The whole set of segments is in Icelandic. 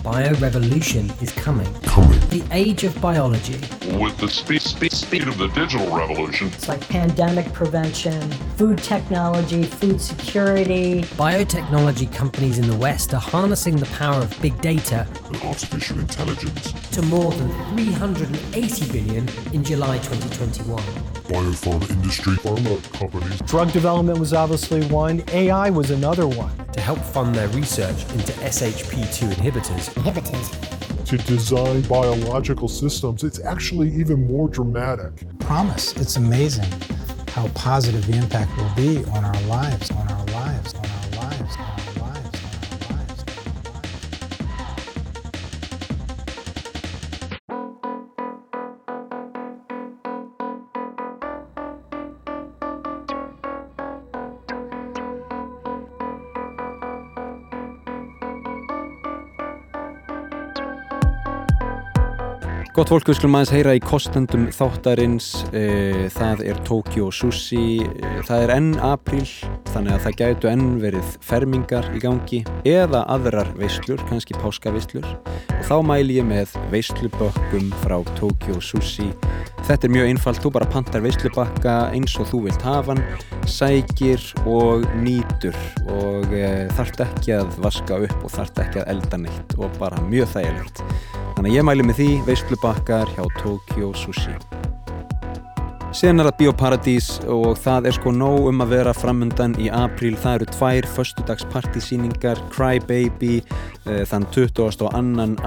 Biorevolution is coming. Coming. The age of biology. With the speed, speed, speed of the digital revolution, It's like pandemic prevention, food technology, food security. Biotechnology companies in the West are harnessing the power of big data and artificial intelligence, to more than 380 billion in July 2021. Biopharma industry, pharma companies, Drug development was obviously one, AI was another one. To help fund their research into SHP2 inhibitors, Inhibitors to design biological systems, it's actually even more dramatic. promise. It's amazing how positive the impact will be on our lives, on our Gott fólk, við skulum aðeins heyra í kostendum þáttarins, uh, það er Tokyo Sushi, uh, það er enn apríl, þannig að það gætu enn verið fermingar í gangi eða aðrar veislur, kannski páskaveislur og þá mæli ég með veislubökkum frá Tokyo Sushi. Þetta er mjög einfalt, þú bara pantar veislubakka eins og þú vilt hafa hann, sækir og nýtur og uh, þarft ekki að vaska upp og þarft ekki að elda neitt og bara mjög þægilegt. Þannig að ég mæli með því veislubakkar hjá Tokyo Sushi. Síðan er það Bíóparadís og það er sko nóg um að vera framundan í apríl. Það eru tvær föstudagspartísýningar, Cry Baby uh, þann 22.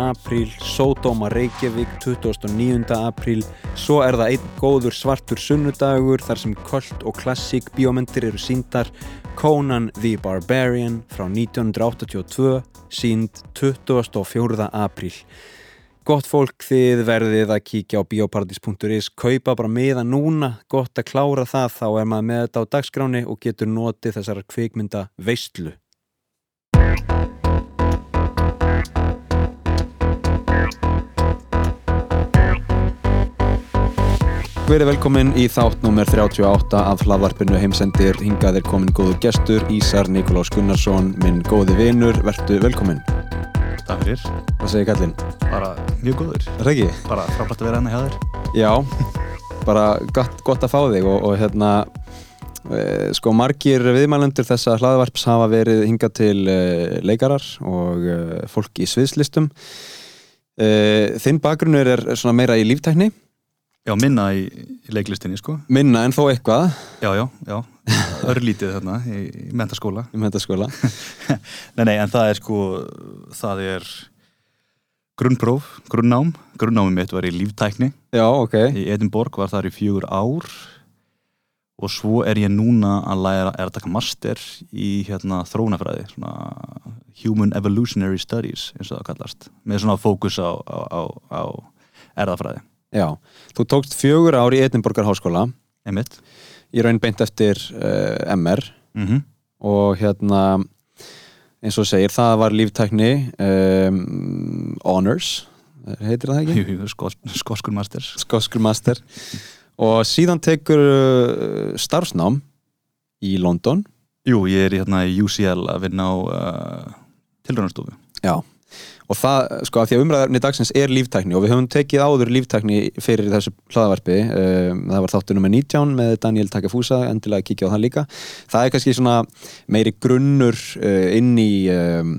apríl, Sodoma Reykjavík 29. apríl. Svo er það einn góður svartur sunnudagur þar sem köld og klassík bíómyndir eru síndar. Conan the Barbarian frá 1982, sínd 24. apríl. Gott fólk þið verðið að kíkja á bioparadís.is, kaupa bara miða núna, gott að klára það, þá er maður með þetta á dagskráni og getur notið þessar kvikmynda veistlu. Verið velkomin í þátt nummer 38 af hlaðvarpinu heimsendir, hingað er komin góður gestur, Ísar Nikolás Gunnarsson, minn góði vinur, verðu velkomin. Takk fyrir, Hvað segir kallinn? bara mjög góður. Ekki? bara frábært að vera hérna hjá þér. Já, bara gott, gott að fá þig og, og hérna e, sko margir viðmælendur þessa hlaðvarps hafa verið hingað til e, leikarar og e, fólk í sviðslistum. E, Þinn bakgrunnur er svona meira í líftækni Já, minna í, í leiklistinni sko. Minna en þó eitthvað. Já, já, já, örlítið þarna í, í mentaskóla. Um þetta skóla Nei, nei, en það er sko það er grunnpróf, grunnnám. Grunnnámi mitt var í líftækni. Já, ok, í Edinborg, var þar í fjögur ár. Og svo er ég núna að læra, er að taka master í hérna þróunafræði svona Human Evolutionary Studies eins og það kallast, með svona fókus á, á, á, á erðafræði já Þú tókst fjögur ár í Edinborgar háskóla. Einmitt. Í raun beint eftir uh, MR mm og hérna eins og segir, það var líftækni um, Honors heitir það ekki? Jú, jú, skos, skoskur master. Skoskur master. Og síðan tekur uh, starfsnám í London. Jú, ég er hérna í UCL að vinna á uh, tilraunastofu. Já, og það, sko, af því að umræðarni dagsins er líftækni og við höfum tekið áður líftækni fyrir þessu hlaðavarpi um, það var þáttu nummer 19 með Daniel Takafúsa endilega kíkja á það líka. Það er kannski svona meiri grunnur uh, inn í um,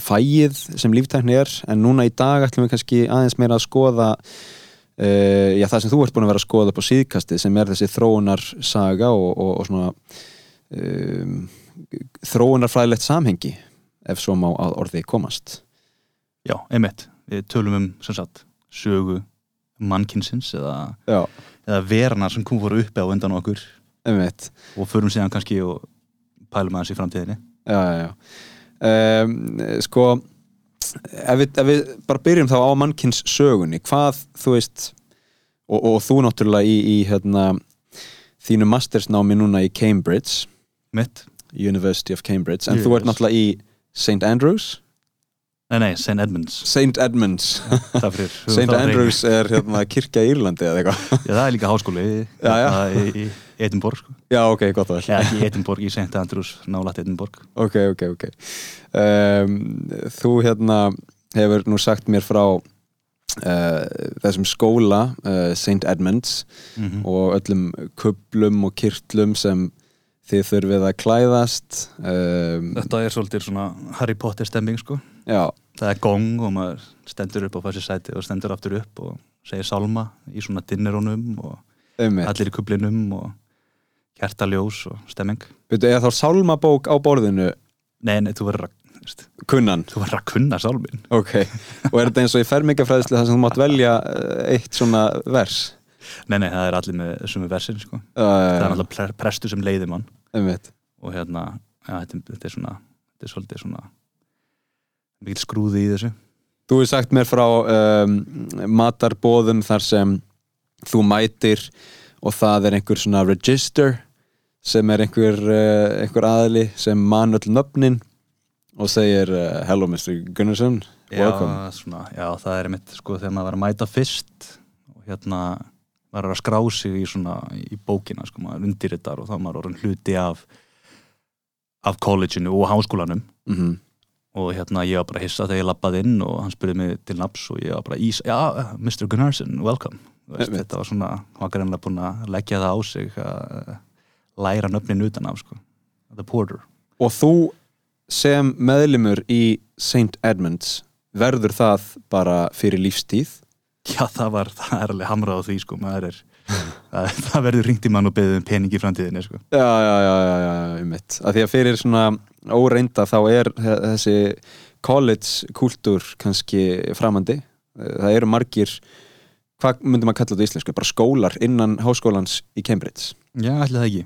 fæið sem líftækni er en núna í dag ætlum við kannski aðeins meira að skoða Uh, já, það sem þú ert búin að vera að skoða upp á síðkastið sem er þessi þróunarsaga og, og, og svona um, þróunarfræðilegt samhengi ef svo má að orði komast Já, einmitt, við tölum um sem sagt, sögu mannkinsins eða, eða vernar sem kom voru uppi á undan okkur. Einmitt. Og förum síðan kannski og pælum aðeins í framtíðinni. Já, já, já. Um, Sko ef við, ef við bara byrjum þá á mannkins sögunni hvað, þú veist og, og þú náttúrulega í, í hérna, þínu mastersnámi núna í Cambridge. Mitt? University of Cambridge. En Yes. þú ert náttúrulega í St. Andrews Nei, nei, St. Edmunds St. Edmunds St. Andrews er hérna kirkja í Írlandi eða eitthvað Já, það er líka háskóli Já, já. hérna í, í Edinborg sko. Já, ok, gott og vel eða ekki Edinborg í St. Andrews nálægt Edinborg Ok, ok, ok um, Þú hérna hefur nú sagt mér frá uh, þessum skóla uh, St. Edmunds Mhm. og öllum kublum og kirtlum sem þið þurfið að klæðast um, þetta er svolítið svona Harry Potter stemming sko. Já, það er gong og maður stendur upp á fæsir sæti og stendur aftur upp og segir sálma í svona dinnerónum og einmitt. allir í kublinum og hjertaljós og stemming. Veitu, eða þá sálmabók á borðinu? Nei, nei, þú verður að kunnan? Þú verður að kunna sálmin Ok, og er þetta eins og í fermingafræðislu þar sem þú mátt velja uh, eitt svona vers? Nei, nei, það er allir með þessum versin sko. uh, það er náttúrulega pre- prestur sem leiðir mann. Einmitt. Og hérna, ja, þetta, þetta er svona þetta er svolítið svona mikil skrúði í þessu. Þú hefur sagt mér frá um, matarbóðum þar sem þú mætir og það er einhver svona register sem er einhver, uh, einhver aðli sem man öll nöfnin og segir uh, Hello Mr. Gunnarsson, welcome. já, svona, já, það er einmitt sko þegar maður var að mæta fyrst og hérna maður er að skrá sig í svona í bókina sko, maður undirritar og þá maður orðin hluti af af collegeinu og háskólanum. Mm og hérna ég var bara hissa þegar ég lappaði inn og hann spurði mig til naps og ég var bara ís, já, Mr. Gunnarsson, welcome veist, þetta var svona, hann var greinlega búin að leggja það á sig að læra nöfnin utan af sko, the porter Og þú sem meðlimur í St. Edmunds verður það bara fyrir lífstíð Já, það var, það er alveg hamrað á því sko, maður er það, verður ringt í mann og beðið um pening í framtíðinni sko. Já, já, já, já, já, já, mitt að því að fyrir svona óreinda þá er þe- þessi college kultúr kannski framandi. Það eru margir hvað myndum að kalla þetta í íslensku, bara skólar innan háskólans í Cambridge. Já, ætli það ekki.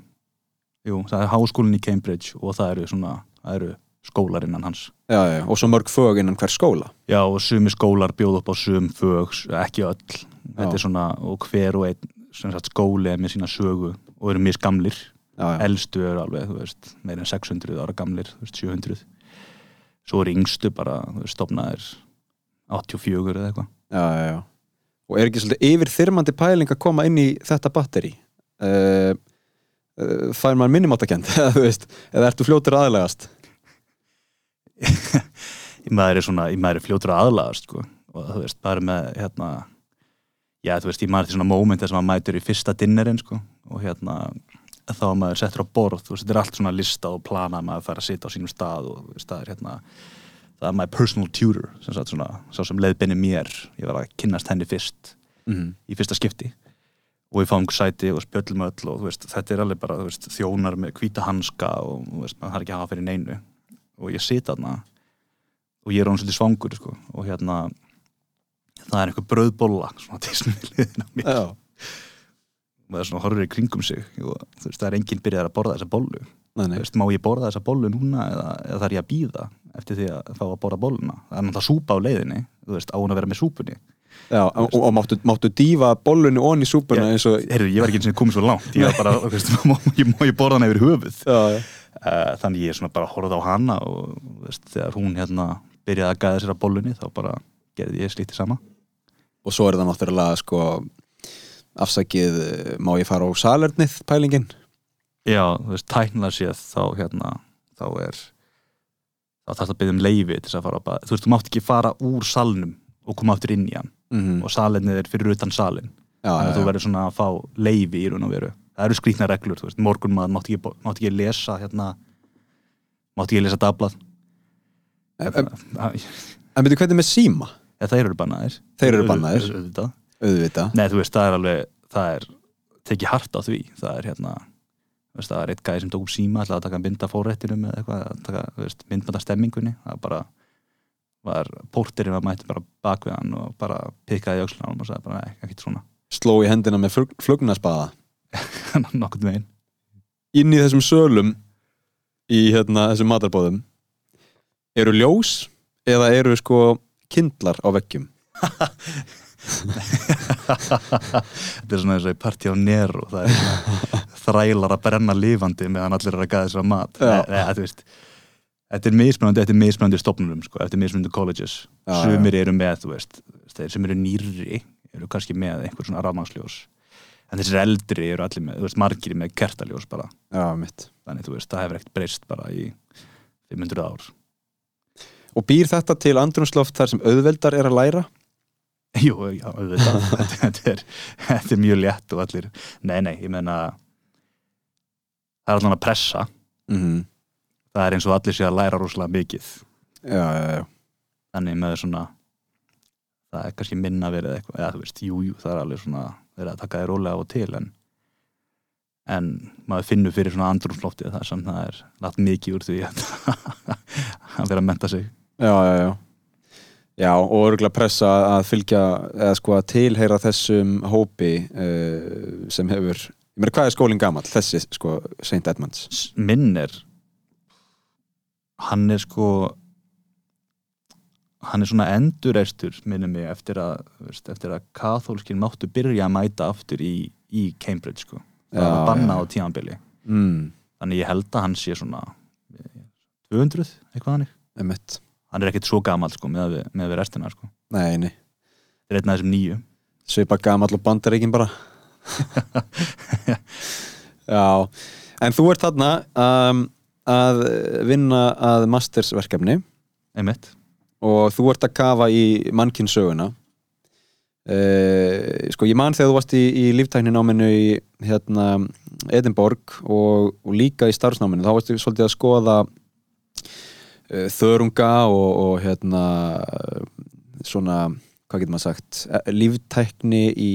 Jú, það er háskólinn í Cambridge og það eru svona, það eru skólar innan hans. Já, já, og svo mörg fög innan hver skóla. Já, og sumi skólar bjóð upp á sum fög, ekki öll. Þetta Já. er svona, og hver og einn sagt, skóli með sína sögu og eru mjög gamlir, já, já, elstu eru alveg, þú veist, meira en 600 ára gamlir, þú veist, 700 svo eru yngstu bara, þú veist, stopnaðir 84 eða eitthvað. Já, já, já. Og er ekki svolítið yfir þyrmandi pæling að koma inn í þetta batteri? Uh, uh, fær maður minnumáttakend eða ertu fljótur aðlegast maður er svona, maður er fljótur að aðlagast sko. og þú veist, bara með hérna, já, þú veist, ég maður til svona moment þess að maður mætur í fyrsta dinnerinn sko. og hérna, þá maður settur á borð, þú veist, þetta er allt svona listað og planað, maður fær að sitja á sínum stað og er hérna það er my personal tutor, sem sagt svona sá sem leiðbenni mér, ég var að kynnast henni fyrst mm. í fyrsta skipti og við fáum sæti og spjöllum öll og veist, þetta er alveg bara, þú veist, þjónar með hvíta hanska og þú veist, maður har ekki að hafa fyrir neinu og ég sit þarna og ég er hann svolítið svangur sko, og hérna það er einhver brauðbolla svona til sem við liðin á mér. Já, og það er svona horfir í kringum sig og þú veist, það er enginn byrjað að borða þessa bollu. Nei, nei. Veist, má ég borða þessa bollu núna eða, eða þarf ég að býða eftir því að fá að borða bolluna? Það er náttúrulega súpa á leiðinni, veist, á hún að vera með súpunni. Já, og, og máttu, máttu dífa bollunni onni í súpuna Já. eins og Heyrðu, ég var ekki eins og komið svo langt ég var bara, veist, má, ég, má ég borða hana yfir höfuð? Já, já. uh, þannig ég er svona bara að horfa á hana og veist, þegar hún hérna byrjaði að gæða sér að bollunni þá bara gerði ég slítið sama og svo er það náttúrulega sko afsakið, eh, má ég fara á salernið pælingin? Já, þú veist, tæknilega séð þá hérna, þá er þá þarf það að byrja um leifi til þess að fara á bað. Þú veist, þú mátt ekki fara úr salnum og koma aftur inn í hann. Mm og salinnið er fyrir utan salin já, þannig að þú já. verður svona að fá leifi í raun og veru. Það eru skrýtna reglur, þú veist, morgun maður mátt ekki, mátt ekki lesa hérna mátt ekki lesa dablað En- það, en byrju hvernig með síma? Þeir eru bannaðir. Þeir eru bannaðir. auðvitað. auðvita Nei, þú veist, það er alveg það er tekið hart á því. Það er hérna veist, það er eitt gæði sem tók upp síma ætlaði að taka mynd af fórrættinum eða eitthvað að taka þú veist, mynd með stemmingunni. Það bara var pórtirinn var mætti bara bak við hann og bara pikkaði í öxlunum og sagði bara, nei, ekkert svona. Sló í hendina með flug, flugnaspaða nokkurn veginn. Inn í þessum sölum í hérna, þessum matarbóðum eru ljós eða eru sko kindlar á veggjum. Þetta er svona og í partí á Nero það er svona þrælar að brenna lifandi meðan allir er að gæða sér að mat. Já. Þetta er mismunandi, þetta er mismunandi stopnunum sko, þetta er mismunandi colleges. Já, sumir eru með, veist þeir sem eru nýrri eru kannski með einhver svona rafmagsljós en þessir eldri eru allir með, veist, margir með kertaljós bara, Já, þannig veist, það hefur ekkert breyst bara í 500 ár Og býr þetta til andrumsloft þar sem auðveldar er að læra? Jú, já, auðvitað. Þetta, er, þetta er mjög létt og allir nei, nei, ég meina það er allan að pressa. Mm það er eins og allir sé að læra rosalega mikið. Já, já, já. Þannig með svona það er kannski minna verið eitthvað eða þú veist, jú, jú, það er alveg svona verið að taka þér rólega og til en en maður finnur fyrir svona andrumsloftið þar sem það er látt mikið úr því að að vera að menta sig Já, já, já Já, og örgulega pressa að fylgja eða sko að tilheyra þessum hópi uh, sem hefur ég meina, hvað er skólinn gamall? Þessi, sko, St. Edmunds minn er hann er sko hann er svona endurreistur minnum mig eftir að veist, eftir að kathólskin máttu byrja að mæta aftur í, í Cambridge sko það Já, var banna já. á tímanbili mm, þannig ég held að hann sé svona eh, 200, eitthvað hannig Emmett hann er ekkert svo gamall sko með með við restina sko. Nei, nei, það er einn af þessum nýju svipa gamall og bandaríkin bara. Já, en þú ert þarna um, að vinna að mastersverkefni. Einmitt. Og þú ert að kafa í mannkynnssöguna uh, sko ég man þegar þú varst í, í líftæknináminu í hérna Edinborg og, og líka í starfsnáminu þá varstu svolítið að skoða þörunga og, og hérna svona, hvað getur maður sagt? Eh, líftækni í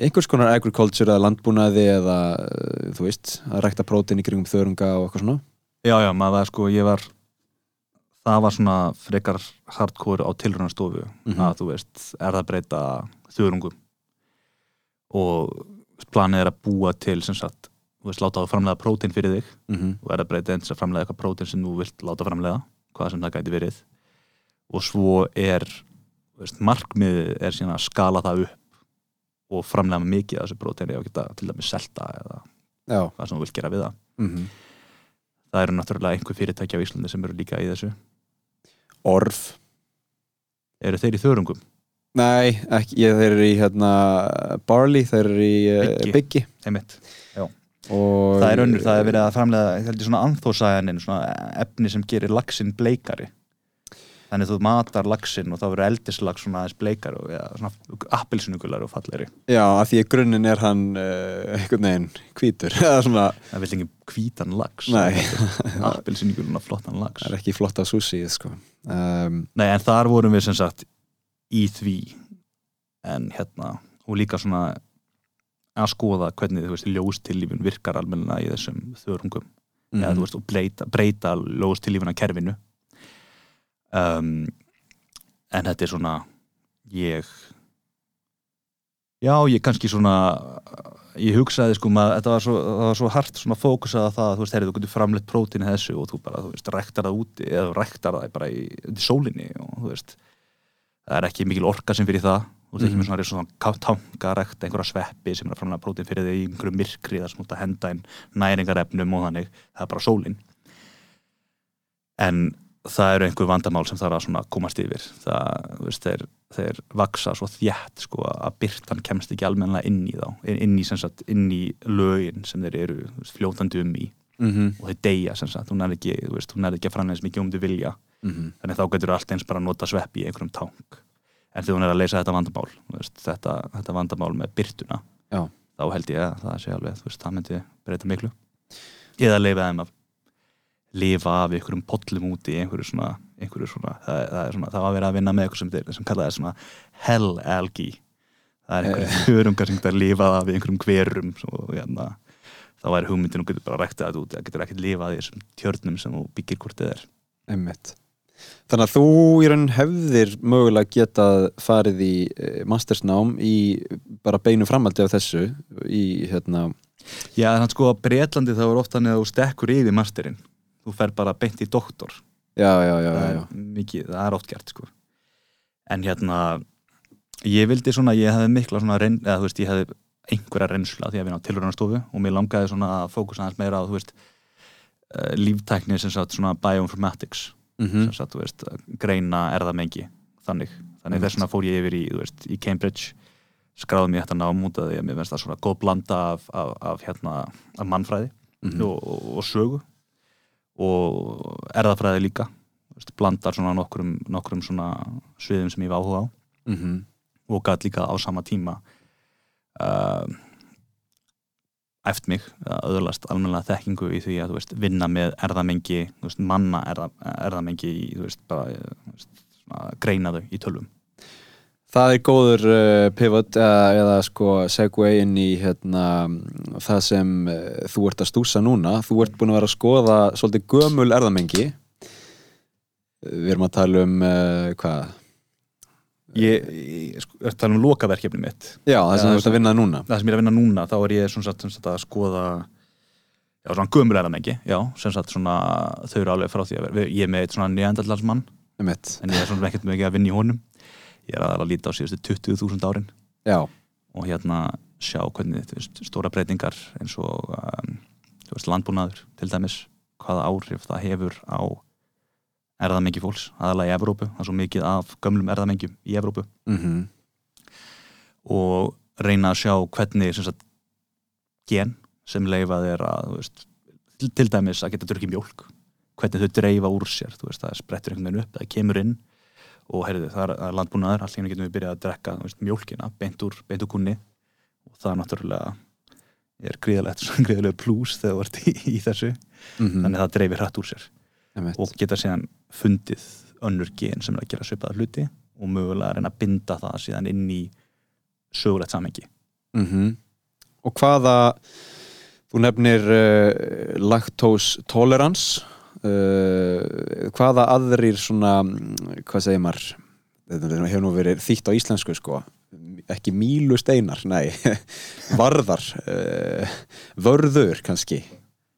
einhvers konar agriculture eða landbúnaði eða uh, þú veist að rækta prótein í kringum þörunga og eitthvað svona? Já já, maður sko, ég var það var svona frekar hardcore á tilraunastofu Mhm. að þú veist, er það að breyta þörungum. Og planið er að búa til sem sagt, þú veist, láta það framlega prótein fyrir þig mm -hmm. og er að breyta eins að framlega eitthvað prótein sem þú vilt láta framlega hvað sem það gæti verið og svo er veist, markmiðið er síðan að skala það upp og framlega mikið af þessu próteini og geta til dæmis selta eða Já hvað sem þú vilt gera við það mm það eru náttúrulega einhver fyrirtæki á Íslandi sem eru líka í þessu Orf eru þeir í þörungum? Nei, ekki, ég, þeir eru í hérna, Barley, þeir eru í uh, Biggi. Biggi Einmitt. Og það er önnur, það er verið að framlega ég held ég svona anþósæðanin, svona efni sem gerir laxinn bleikari. Þannig að þú matar laxinn og þá verður eldislax svona aðeins bleikari og ja, svona appilsinugular og fallegri. Já, af því að grunninn er hann uh, einhvern veginn hvítur. Eða svona, það vil ekki hvítan lax. Nei. appilsinuguluna flottan lax. Það er ekki flott að sushi sko. um, Nei, en þar vorum við sem sagt í því. En hérna, og líka svona að skoða hvernig þú veist ljóstillífun virkar almenna í þessum þörungum. Eða þú veist og breyta, breyta ljóstillífuna kerfinu um, en þetta er svona ég já, ég kannski svona ég hugsaði sko maður, þetta var svo, var svo hart svona fókusað að það, þú veist, herri, þú getur framleitt prótín þessu og þú bara, þú veist, rektar það úti eða rektar það bara í, í sólinni og þú veist, það er ekki mikil orka sem fyrir það, þú veist, ekki með svona, tangarekt, einhverja sveppi sem er að framlega prótín fyrir þig í einhverju myrkri þar sem þú ert að henda inn næringarefnum og þannig, það er bara sólin. En það eru einhver vandamál sem þarf að komast yfir. Það, þú veist, þeir, þeir vaksa svo þjætt sko að byrtan kemst ekki almennilega inn í þá, inn í, sem sagt, inn í lögin sem þeir eru þú fljótandi um í. Mm og þeir deyja sem sagt, hún ekki, þú hún er ekki að framlega mikið um til vilja, þannig þá getur allt eins bara að nota sveppi í einhverjum tank. En þegar hún er að leysa þetta vandamál veist, þetta, þetta vandamál með byrtuna Já. þá held ég að það sé alveg veist, það myndi breyta miklu. Eða leifa þeim að lifa af einhverjum pollum úti einhverju svona, einhverju svona, það, það er svona það var að vera að vinna með eitthvað sem, þeir- sem kallaði svona hell algae það er einhverjum þörungar sem getur að lifa af einhverjum hverum og hérna, þá er hugmyndin og getur bara ræktað þetta út, það getur ekkert lifað í þessum tjörnum sem þú byggir hvort þið er. Einmitt. Þannig að þú í raun hefðir mögulega getað farið í eh, mastersnám í bara beinu framaldi af þessu í hérna. Já, þannig sko að Breitlandi þá er ofta að þú stekkur yfir masterinn. Þú fer bara beint í doktor. Já, já, já, það já, er já. mikið, það er oft gert sko. En hérna ég vildi svona, ég hefði mikla svona reyn, eða þú veist, ég hefði einhverja reynsla því að vinna á tilhörunarstofu og mér langaði svona að fókusa aðeins meira á, þú veist uh, líftækni sem sagt svona bioinformatics Mm sem sagt, veist, greina erðamengi þannig, þannig Einmitt. þess vegna fór ég yfir í, veist, í Cambridge skráði mér þetta af því að mér finnst það svona góð blanda af, af, af, hérna, af mannfræði Mhm. og, og, og sögu og erðafræði líka veist, blandar svona nokkrum, nokkrum svona sviðum sem ég var áhuga á Mhm. og gæt líka á sama tíma uh, eftir mig að öðlast almennilega þekkingu í því að veist, vinna með erðamengi veist, manna erða, erðamengi í, veist, bara, eh, greina þau í tölvum Það er góður uh, pivot uh, eða sko segway inn í hérna, það sem uh, þú ert að stúsa núna. Þú ert búin að vera að skoða svolítið gömul erðamengi. Við erum að tala um hvað? Ég, ég sko, er að tala um lokaverkefni mitt Já, það sem þú ert að vinna núna. það sem ég er að vinna núna, þá er ég sagt, sagt, að skoða já, svona gömul erðamengi já, sem sagt svona þau eru alveg frá því að vera, ég er með eitt svona eitt. en ég er svona ekkert mikið að vinna í honum ég er að líta á síðustu 20.000 árin Já. og hérna sjá hvernig veist, stóra breytingar eins og um, veist, landbúnaður til dæmis hvaða áhrif það hefur á erðamengi fólks, aðalega í Evrópu. Það er svo mikið af gömlum erðamengjum í Evrópu. Mm og reyna að sjá hvernig sem sagt, gen sem leifað er að veist, til, til dæmis að geta drukkið mjólk. Hvernig þau dreifa úr sér veist, það sprettur einhvern veginn upp, það kemur inn og heyrðu, það er, það landbúnaður allir getum við byrjað að drekka veist, mjólkina beint úr, beint úr kunni og það er náttúrulega er gríðalegt plús þegar þú ert í, í þessu, -hmm. þannig að það dreifir hrætt úr sér. Og geta síðan fundið önnur gen sem er að gera svipaða hluti og mögulega reyna að binda það síðan inn í sögulegt samhengi. Mm Og hvaða þú nefnir uh, lactose tolerance uh, hvaða aðrir svona hvað segir maður? Þetta hefur nú verið þýtt á íslensku sko. Ekki mílu steinar, nei. Varðar uh, vörður kannski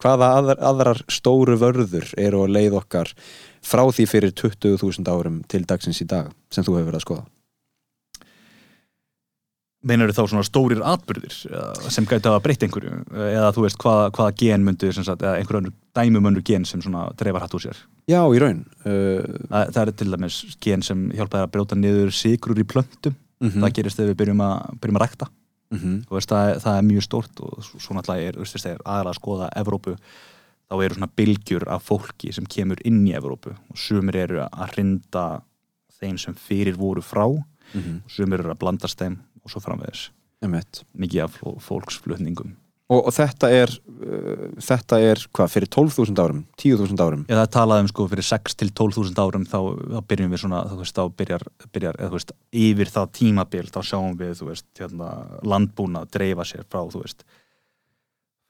hvaða aðrar, aðrar stóru vörður eru að leið okkar frá því fyrir 20.000 árum til dagsins í dag sem þú hefur verið að skoða? Meinar þá svona stórir atbyrðir sem gæti að breyta einhverju? Eða þú veist hvaða, hvaða gen sagt, eða einhver önnur dæmum önnur gen sem svona dreifar hatt úr sér? Já, í raun uh, það, það er til dæmis gen sem hjálpaði að brjóta niður sigrur í plöntum. Mm það gerist þegar við byrjum að, byrjum að rækta -hmm. Þú veist, það, er- það er mjög stórt og svo- náttúrulega er, þegar aðalega að skoða Evrópu þá eru svona bylgjur af fólki sem kemur inn í Evrópu. Og sumir eru að hrinda þeim sem fyrir voru frá. Og Mm -hmm. sumir eru að blandast þeim og svo framvegis. Mikið af fólksflutningum og, og þetta er uh, þetta er hvað, fyrir 12.000 árum 10.000 árum? Já, það er talað um sko fyrir 6 til 12.000 árum þá, þá byrjum við svona, þú veist, þá byrjar, byrjar eða, þú veist, yfir það tímabil þá sjáum við, þú veist, hérna, landbúna dreifa sér frá, þú veist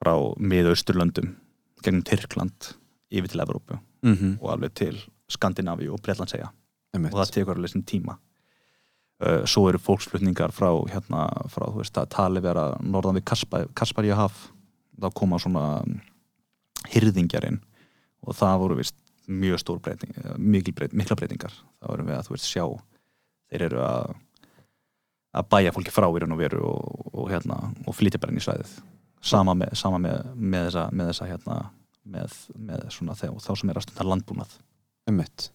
frá miðausturlöndum gegnum Tyrkland yfir til Evrópu mm -hmm. og alveg til Skandinavíu og Bretlandsegja og það tekur alveg sin tíma svo eru fólksflutningar frá hérna, frá, veist, tali vera norðan við Kaspar, Kasparíu haf þá koma svona hyrðingjarinn og það voru vist mjög stór breyting, eh, breyting, mikla breytingar. Þá erum við að þú veist sjá þeir eru að að bæja fólki frá í raun og veru og, og, hérna, og flytja bara inn í svæðið. Sama með, sama með, með þessa, með þessa hérna, með, með svona þá sem er að stunda landbúnað. Einmitt.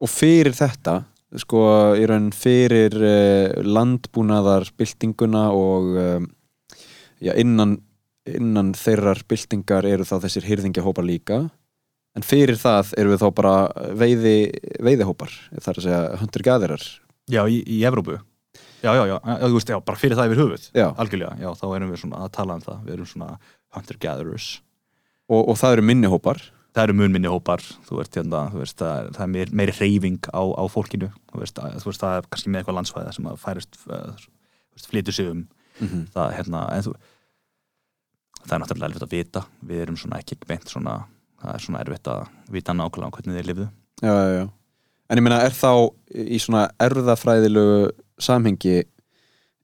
og fyrir þetta sko í raun fyrir uh, landbúnaðar byltinguna og um, já, innan, innan þeirrar byltingar eru þá þessir hyrðingjahópar líka. En fyrir það eru við þá bara veiði, veiðihópar þar að segja hundur-gatherar Já, í, í Evrópu. Já, já, já, þú veist, já, bara fyrir það yfir höfuð. Já. algjörlega, já, þá erum við svona að tala um það. Við erum svona hunter-gatherers og, og það eru minni hópar það eru mun minni hópar þú veist, hérna, þú veist það, það er meir, meiri reyfing á, á fólkinu þú veist, að, þú veist, það er kannski með eitthvað landsvæða sem að færist veist, flytur sig um mm -hmm. það, hérna, en þú það er náttúrulega erfitt að vita við erum svona ekki beint svona það er svona erfitt að vita nákvæmlega hvernig þeir lifðu já, já, já. en ég meina er þá í svona erðafræðilegu samhengi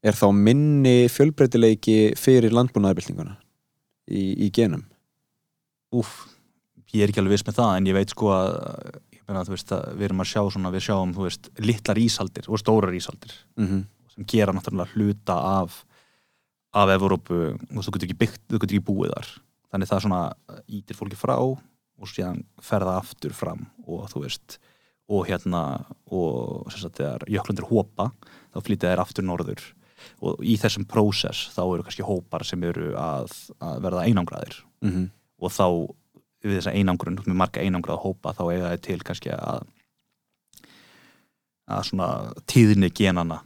er þá minni fjölbreytileiki fyrir landbúnaðarbyltinguna í, í genum Úf, ég er ekki alveg viss með það en ég veit sko að, þú veist, að við erum að sjá svona, við sjáum, veist, litlar ísaldir og stórar ísaldir mm -hmm. sem gera náttúrulega hluta af af Evrópu, þú getur ekki byggt þú getur ekki búið þar, þannig það svona ítir fólki frá og síðan ferða aftur fram og þú veist og hérna og sagt þegar jöklandir hópa þá flytja þeir aftur norður. Og í þessum prósess þá eru kannski hópar sem eru að, að verða einangraðir. Mm og þá við þessa einangrun, með marga einangraða hópa þá eiga það til kannski að að svona tíðni genana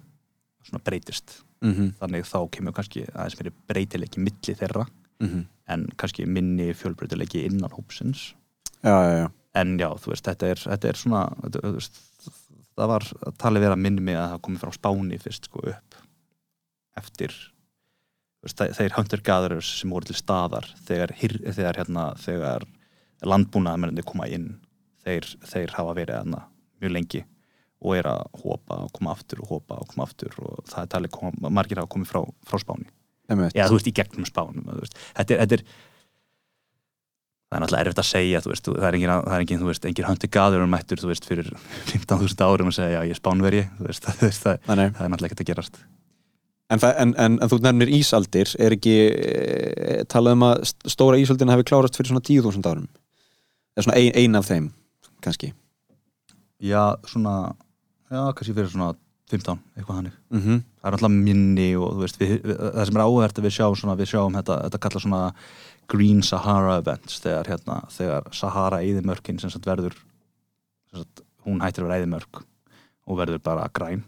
svona breytist -hmm. þannig þá kemur kannski aðeins meiri breytileiki milli þeirra Mhm. en kannski minni fjölbreytileiki innan hópsins Já, já, já en já, þú veist, þetta er, þetta er svona þetta, veist, það var talið vera að minni mig að það komi frá Spáni fyrst sko upp eftir veist, þe- þeir hunter gatherers sem voru til staðar þegar, þegar, hérna, þegar landbúnaðamenninni koma inn þeir, þeir hafa verið hérna mjög lengi og er að hópa og koma aftur og hópa og koma aftur og það er talið kom, margir hafa komið frá, frá Spáni. Já, þú veist, í gegnum veist. Þetta, er, þetta er það er náttúrulega erfitt að segja veist, það er engin, það er engin, þú veist, engin höndi gaður um mættur, þú veist, fyrir 15.000 árum og segja, já, ég er spánveri, þú veist, það, það, það er náttúrulega ekkert að gerast En, en, en, en þú nefnir ísaldir er ekki e, talað um að st- stóra ísaldin hefur klárast fyrir svona 10.000 árum eða svona ein, ein af þeim kannski Já, svona, já, kannski fyrir svona 15, eitthvað hannig mm -hmm. það er alltaf minni og þú veist, við, við, það sem er áhvert að við sjáum svona, við sjáum þetta, þetta kalla svona Green Sahara Events þegar, hérna, þegar Sahara eðimörkin sem sagt verður sem sagt, hún hættir að vera eðimörk og verður bara græn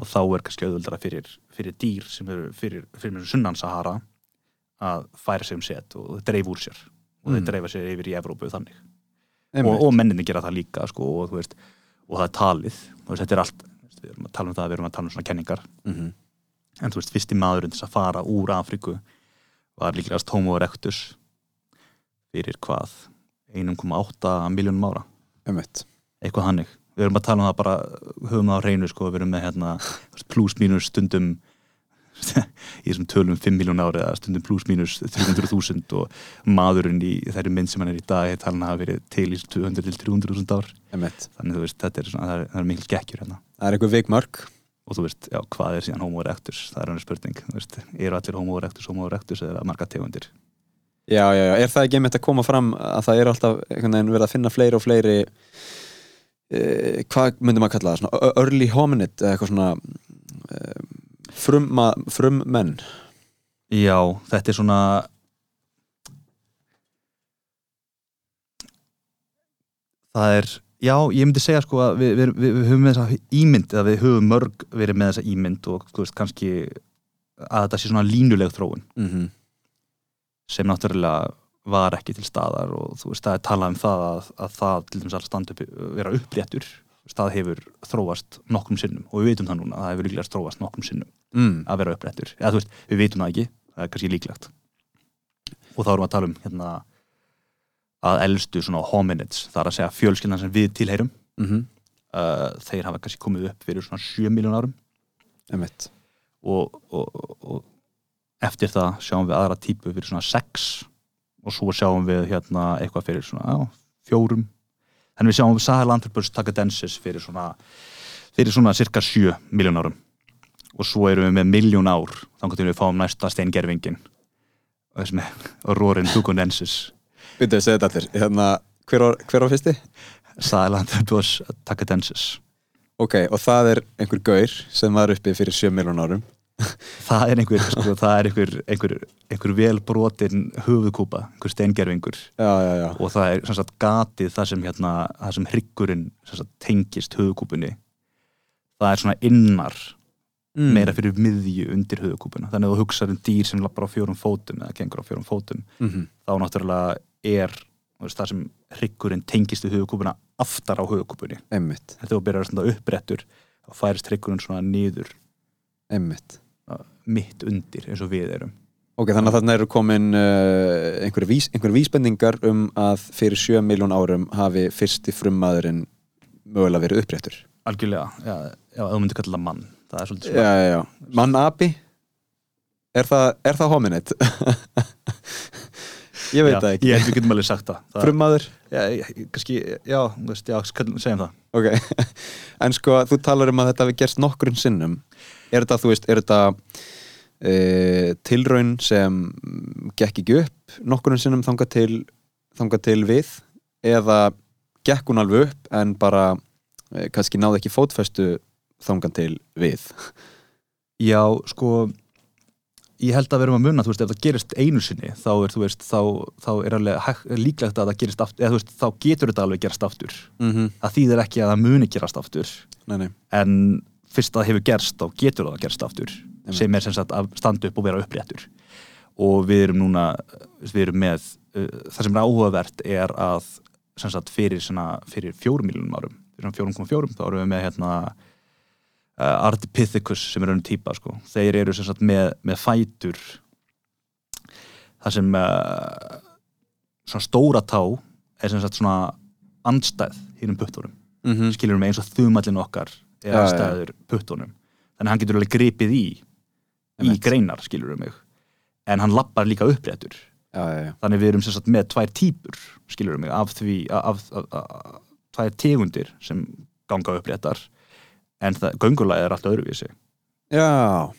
og þá er kannski auðvöldara fyrir, fyrir dýr sem eru fyrir, fyrir mér sunnan Sahara að færa sig um set og þeir dreif úr sér og Mm. þeir dreifa sér yfir í Evrópu þannig. Og, og menninni gera það líka sko, og, veist, og það er talið. Veist, þetta er allt, við erum að tala um það við erum að tala um svona kenningar. Mhm. en þú veist, fyrsti maðurinn þess að fara úr Afríku var líklegast Homo erectus fyrir hvað? 1,8 miljónum ára. Einmitt. eitthvað hannig við erum að tala um það bara, höfum það á reynu sko, við erum með hérna pluss mínus stundum í þessum tölum 5 miljón ári eða stundum pluss mínus 300.000 og maðurinn í þeirri mynd sem hann er í dag ég tala hann hafa verið til í 200 til 300.000 ár. Einmitt. þannig þú veist, þetta er, er, það er mikil gekkjur hérna. Það er einhver veikmörk. Og þú veist, já, hvað er síðan homo erectus? Það er hann spurning, þú veist, eru allir homo erectus homo erectus eða marga tegundir? Já, já, já, er það ekki einmitt að koma fram að það er alltaf einhvern veginn verið að finna fleiri og fleiri e, hvað myndum að kalla það svona early hominid eitthvað svona e, frum, frum menn já, þetta er svona það er já, ég myndi segja sko að við, við, við, við höfum með þessa ímynd eða við höfum mörg verið með þessa ímynd og þú veist, kannski að þetta sé svona línuleg þróun. Mm -hmm. sem náttúrulega var ekki til staðar og þú veist, það er talað um það að, að það til dæmis að standa upp, vera uppréttur. Það hefur þróast nokkrum sinnum og við veitum það núna, að það hefur líklega þróast nokkrum sinnum mm. að vera uppréttur, eða þú veist, við veitum það ekki. Það er kannski líklegt. Og þá erum við að tala um hérna að svona hominids það er að segja fjölskyldan sem við tilheyrum Mm -hmm. uh, þeir hafa kannski komið upp fyrir svona 7 miljón árum. Og, og, og, eftir það sjáum við aðra típu fyrir svona 6 og svo sjáum við hérna eitthvað fyrir svona fjórum. Þannig við sjáum Sahelanthropus takadensis fyrir svona fyrir svona cirka 7 miljón árum og svo erum við með miljón ár þannig að við fáum næsta steingerfingin og þessum er Rorin tukonensis Byrjuðu að segja þetta allir. Hérna, hver, var, hver var fyrsti? Sahelanthropus takadensis Ok, og það er einhver gaur sem var uppi fyrir 7 miljón árum. Það er einhver, sko, það er einhver, einhver, einhver vel brotin höfuðkúpa, einhver steingerfingur Já, já, já. Og það er sem sagt gatið það sem hérna, það sem hryggurinn tengist höfukúpunni það er svona innar mm. meira fyrir miðju undir höfukúpuna þannig að þú hugsar um dýr sem lappar á fjórum fótum eða gengur á fjórum fótum mm -hmm. þá náttúrulega er veist, það sem hryggurinn tengist við höfukúpuna aftar á höfukúpunni þegar þú byrjar svona upprettur þá færist hryggurinn svona niður einmitt. svona mitt undir eins og við erum. Ok, þannig að þarna eru komin uh, einhverju vís, einhver vísbendingar um að fyrir 7 miljón árum hafi fyrsti frummaðurinn mögulega verið uppréttur. Algjörlega, já, já, þú myndir kalla mann það er svolítið Já, svona já, já. Mann api? Er það, er það hominid? ég veit Já, það ekki. ég held við getum alveg sagt það, það Frummaður? Já, ég- kannski, já, þú veist, já, köllum- segjum það. Ok, en sko þú talar um að þetta hafi gerst nokkurn sinnum. Er þetta, þú veist, er þetta e, tilraun sem gekk ekki upp nokkurn sinnum þangað til, þangað til við? Eða gekk hún alveg upp en bara e, kannski náði ekki fótfestu þangað til við. Já, sko ég held að við erum að munna, þú veist, ef það gerist einu sinni þá er, þú veist, þá, þá er alveg líklegt að það gerist aftur, eða þú veist, þá getur þetta alveg gerast aftur. mm Það þýðir ekki að það muni gerast aftur. Nei, nei, en fyrst að það hefur gerst þá getur það gerst aftur sem er sem sagt að standa upp og vera uppréttur. Og við erum núna við erum með, uh, það sem er áhugavert er að sem sagt fyrir, fyrir fjórum miljonum árum fyrir fjórum koma fjórum, þá erum við með hérna uh, Ardipithecus sem er önnum típa sko, þeir eru sem sagt með, með fætur það sem uh, svona stóra tá er sem sagt svona andstæð hínum puttunum mm -hmm. skilur mig eins og þumallin okkar er Já, já. aðstæður puttunum þannig að hann getur alveg gripið í í Einmitt. greinar skilur mig en hann lappar líka uppréttur já, já, já. þannig við erum sem sagt með tvær típur skilur mig af því af, af, af, tvær tegundir sem ganga uppréttar en það, göngulega er allt öðruvísi. Já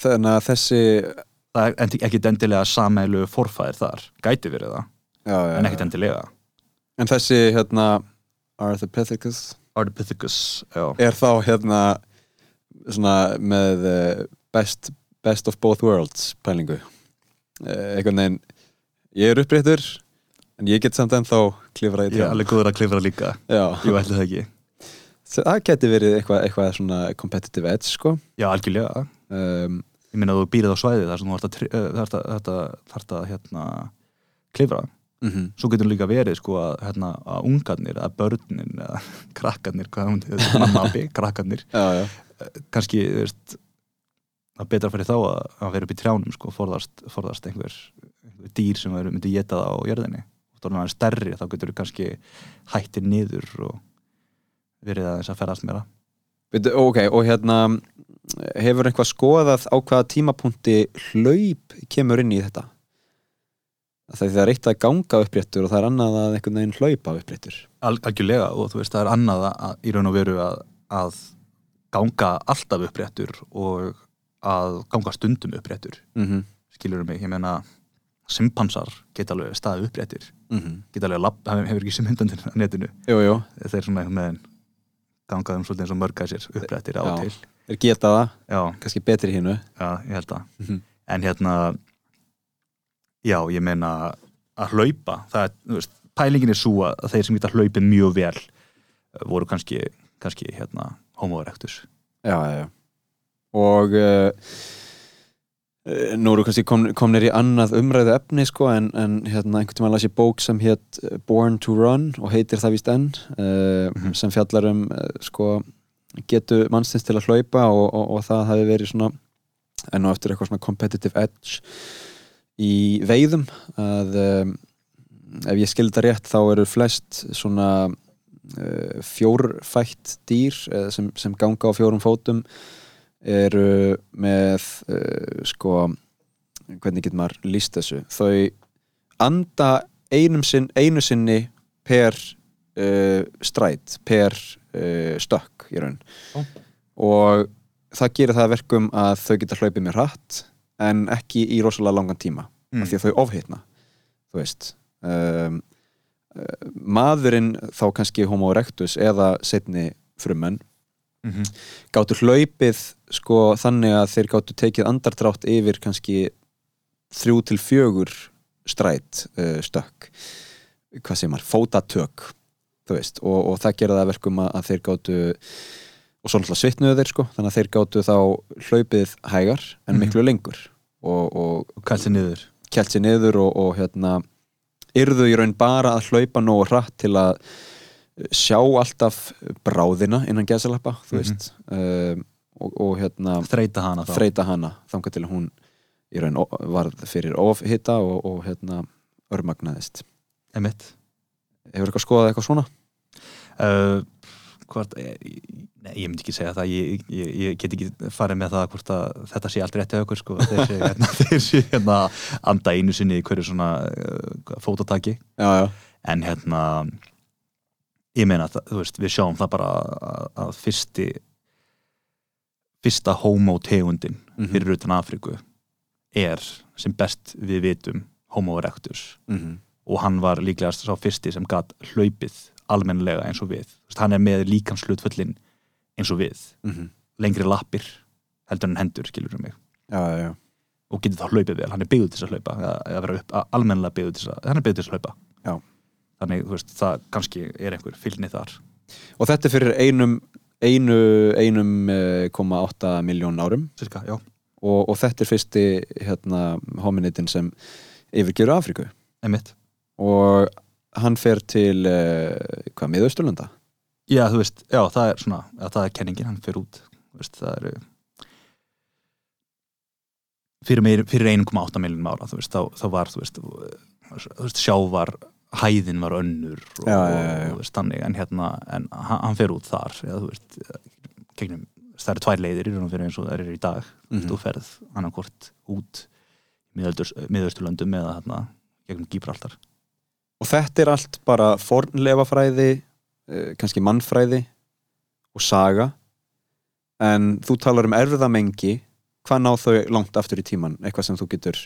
þannig að þessi það er en- ekkit endilega samælu forfæðir þar, gæti verið það já, já, en já. ekkit endilega. En þessi hérna Arthropithecus Ardipithecus, já, er þá hérna svona með eh, best, best of both worlds pælingu. Eh, einhvern veginn ég er uppréttur en ég get samt ennþá klifra í ég er alveg góður að klifra líka. Já, ég ætli það ekki, það geti verið eitthvað, eitthvað svona competitive edge sko. Já algjörlega. Um, ég meina að þú býrið á svæði þar sem þú þarft að, eh, að, að, að hérna, klifra. mm svo getur líka verið sko að, hérna, að ungarnir, að börnin eða krakkarnir, hvað hún hefur mamma abi, krakkarnir, já, já, kannski þú veist, að betra fyrir þá að, að vera upp í trjánum sko, forðast, forðast einhver, einhver dýr sem myndi geta það á jörðinni. Þá er hann stærri, þá getur þú kannski hættir niður og verið aðeins að ferðast meira. Ok, og hérna hefur einhvað skoðað á hvaða tímapunkti hlaup kemur inn í þetta? Það er eitt að ganga uppréttur og það er annað að einhvern veginn hlaupa uppréttur. Al, algjörlega og þú veist það er annað að, að, í raun og veru að, að ganga alltaf uppréttur og að ganga stundum uppréttur. Mm -hmm. skilur mig, ég meina simpansar geta alveg staðið uppréttir. Mm geta alveg lapp, hefur hefur ekki sem myndandinn á netinu. Jú, jú, þeir svona einhvern veginn ganga um svolítið eins og mörgæsir uppréttir á og Já. til. Þeir geta það, já, kannski betri hínu já, ég held að Mhm. en hérna já, ég meina að hlaupa það er, þú veist, pælingin er svo að þeir sem geta hlaupið mjög vel eh, voru kannski, kannski hérna homo erectus Já, já, já. Og uh, nú eru kannski kom, komnir í annað umræðu efni sko en, en hérna einhvern tímann las ég bók sem hétt uh, Born to Run og heitir það víst enn uh, Mhm. sem fjallar um uh, sko getu mannstins til að hlaupa og, og, og það hafi verið svona enn og eftir eitthvað svona competitive edge í veiðum að um, ef ég skildi það rétt þá eru flest svona uh, fjórfætt dýr eh, sem, sem ganga á fjórum fótum eru með uh, sko hvernig getur maður líst þessu þau anda einum sinn, einu sinni per uh, stræt, per uh, stökk í raun Ó. og það gerir það að verkum að þau geta hlaupið mér hratt en ekki í rosalega langan tíma Mm. af því að þau ofhitna þú veist um, maðurinn þá kannski homo erectus eða setni frumenn mm -hmm. gáttu hlaupið sko þannig að þeir gáttu tekið andardrátt yfir kannski þrjú til fjögur stræt uh, stökk hvað sem er, fótatök þú veist, og, og það gera það að verkum að, að þeir gáttu og svo náttúrulega svitnuðu þeir sko þannig að þeir gáttu þá hlaupið hægar en Mhm. miklu lengur og, og og kælt sér niður kælt sér niður og, og hérna yrðu í raun bara að hlaupa nógu hratt til að sjá alltaf bráðina innan gæsalappa þú Mhm. veist um, og, og hérna þreita hana hana þangað til hún í raun varð fyrir ofhita og, og hérna örmagnaðist Einmitt. hefur eitthvað skoðað eitthvað svona? Uh, hvort, eh, nei, ég myndi ekki segja það ég, ég, ég get ekki farið með það hvort að þetta sé rétt hjá okkur sko. þeir sé hérna, hérna anda einu sinni í hverju svona uh, fótataki Já, já, en hérna ég meina þú veist, við sjáum það bara að, að fyrsti fyrsta homo tegundin Mhm. fyrir utan Afríku er sem best við vitum homo erectus mm og hann var líklegast sá fyrsti sem gatt hlaupið almennilega eins og við veist, hann er með líkamslutföllin eins og við -hmm. lengri lappir heldur en hendur, skilur mig já, já, já. og getur þá hlaupið vel, hann er byggður til þess að hlaupa eða, eða vera upp, almennilega byggður til þess að hann er byggður til þess að hlaupa Já. Þannig, veist, það kannski er einhver fylgni þar. Og þetta er fyrir einum einu, einum eh, koma átta miljón árum. Cirka, já, og, og þetta er fyrsti hérna, hominitin sem yfirgerur Afríku. Einmitt. Og hann fer til uh, hvað, miðausturlanda? Já, þú veist, já, það er svona já, það er kenningin, hann fyrir út veist, það eru fyrir, meir, fyrir 1,8 miljonum ára, þú veist, þá, þá var þú veist, þú veist, sjávar hæðin var önnur og, Já, og þú veist, þannig, en hérna en hann, hann fer út þar, já, þú veist gegnum, það eru tvær leiðir í raun og fyrir eins og það eru í dag, mm Mhm. þú ferð annarkvort út miðausturlöndum eða hérna gegnum Gíbraltar. Og þetta er allt bara fornlefafræði uh, kannski mannfræði og saga. En þú talar um erfðamengi. Hvað ná þau langt aftur í tíman eitthvað sem þú getur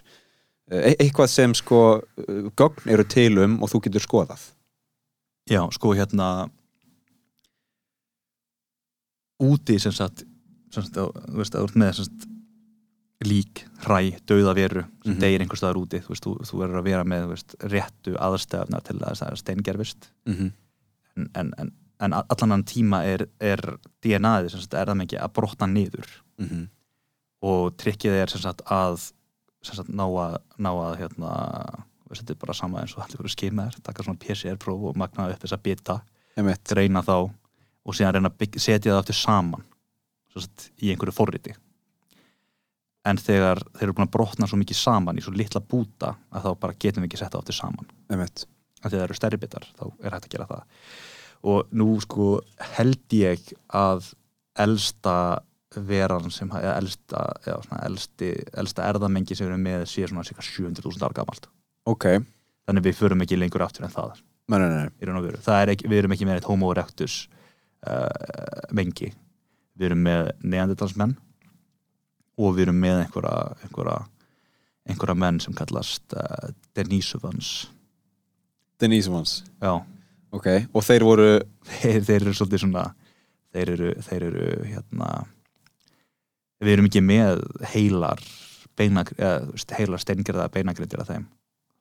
e eitthvað sem sko uh, gögn eru til um og þú getur skoðað Já, sko hérna úti sem sagt, sem sagt þú veist, að þú ert með sem sagt, lík, hræ, dauða veru sem Mhm. deyr einhvers staðar úti þú veist, þú, þú verður að vera með veist, réttu aðstæðna til að það er steingerfist mm -hmm. en, en, en, en allan annan tíma er, er DNA-ið sem sagt er það ekki að brotna niður Mhm. og trikkið er sem sagt að sagt ná að, ná að hérna, þetta er bara sama eins og allir voru skýrmaður, taka svona PCR-próf og magna upp þessa bita greina þá og síðan reyna að setja það aftur saman sagt, í einhverju forriti. En þegar þeir eru búin að brotna svo mikið saman í svo litla búta að þá bara getum við ekki sett það aftur saman. Af því að það eru stærri bitar, þá er hægt að gera það. Og nú sko held ég að elsta veran sem, elsta svona elsti, elsta erðamengi sem við erum með sé svona cirka 700.000 ára gamalt. Ok, þannig við förum ekki lengur aftur en það. Nei, nei, nei. Það er ekki, við erum ekki með eitt homo erectus uh, mengi. Við erum með neandertalsmenn og við erum með einhverja einhverja, einhverja menn sem kallast uh, Denisovans. Denise Mons já, ok, og þeir voru þeir, þeir eru svolítið svona þeir eru, þeir eru hérna við erum ekki með heilar beinag, eða, heilar steingerða beinagrindir af þeim.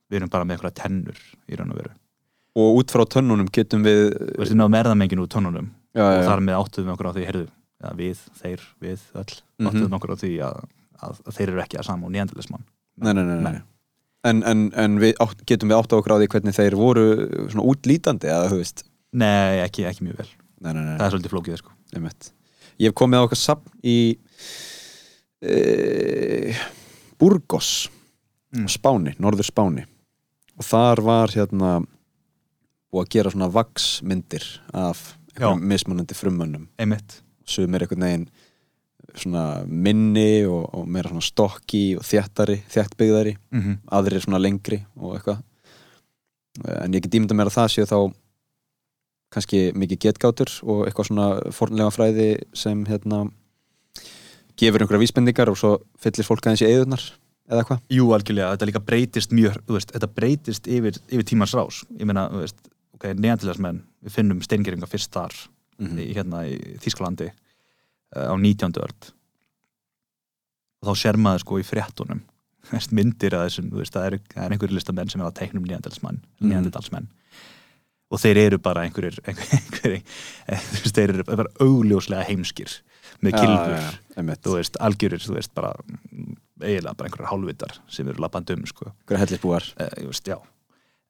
Við erum bara með einhverja tennur í raun og veru. Og út frá tönnunum getum við við veist, við náðum erðamenginu úr tónunum já, og þar með áttuðum okkur á því heyrðu, ja, við, þeir, við, öll Mhm. áttuðum okkur á því að, að, að þeir eru ekki að sama og nýjandilismann nei, nei, nei, nei. En, en, en við átt, getum við átt á okkur á því hvernig þeir voru svona útlítandi eða veist? Nei, ekki, ekki mjög vel, nei, nei, nei, það er svolítið flókið sko. Ég hef komið á okkar sapn í e, Burgos Mm. Spáni, norður Spáni. Og þar var hérna búið að gera svona vaksmyndir af mismunandi frummönnum. Einmitt, sem er einhvern veginn svona minni og, og meira svona stokki og þjættari, þjættbyggðari mm -hmm. aðrir svona lengri og eitthvað. En ég get ímynda mér að það séu þá kannski mikið getgátur og eitthvað svona fornlega fræði sem hérna gefur einhverja vísbendingar og svo fyllir fólk aðeins í eðunar eða eitthvað Jú, algjörlega, þetta líka breytist mjög þú veist, þetta breytist yfir, yfir tímans rás. Ég meina, þú veist, ok, nýjandilismenn við finnum steingeringa fyrst þar mm í, hérna í Þískalandi uh, á 19. öld. Og þá sér maður sko í fréttunum myndir að þessum, þú veist, það er, er einhverju listamenn sem er að teiknum nýjandalsmenn Mhm. nýjandalsmenn og þeir eru bara einhverjir einhverjir, einhverjir veist, þeir eru bara augljóslega heimskir með kilfur, þú veist, algjörir þú veist, bara mm, eiginlega bara einhverjar hálfvitar sem eru labband um, sko. Hellisbúar eh, já.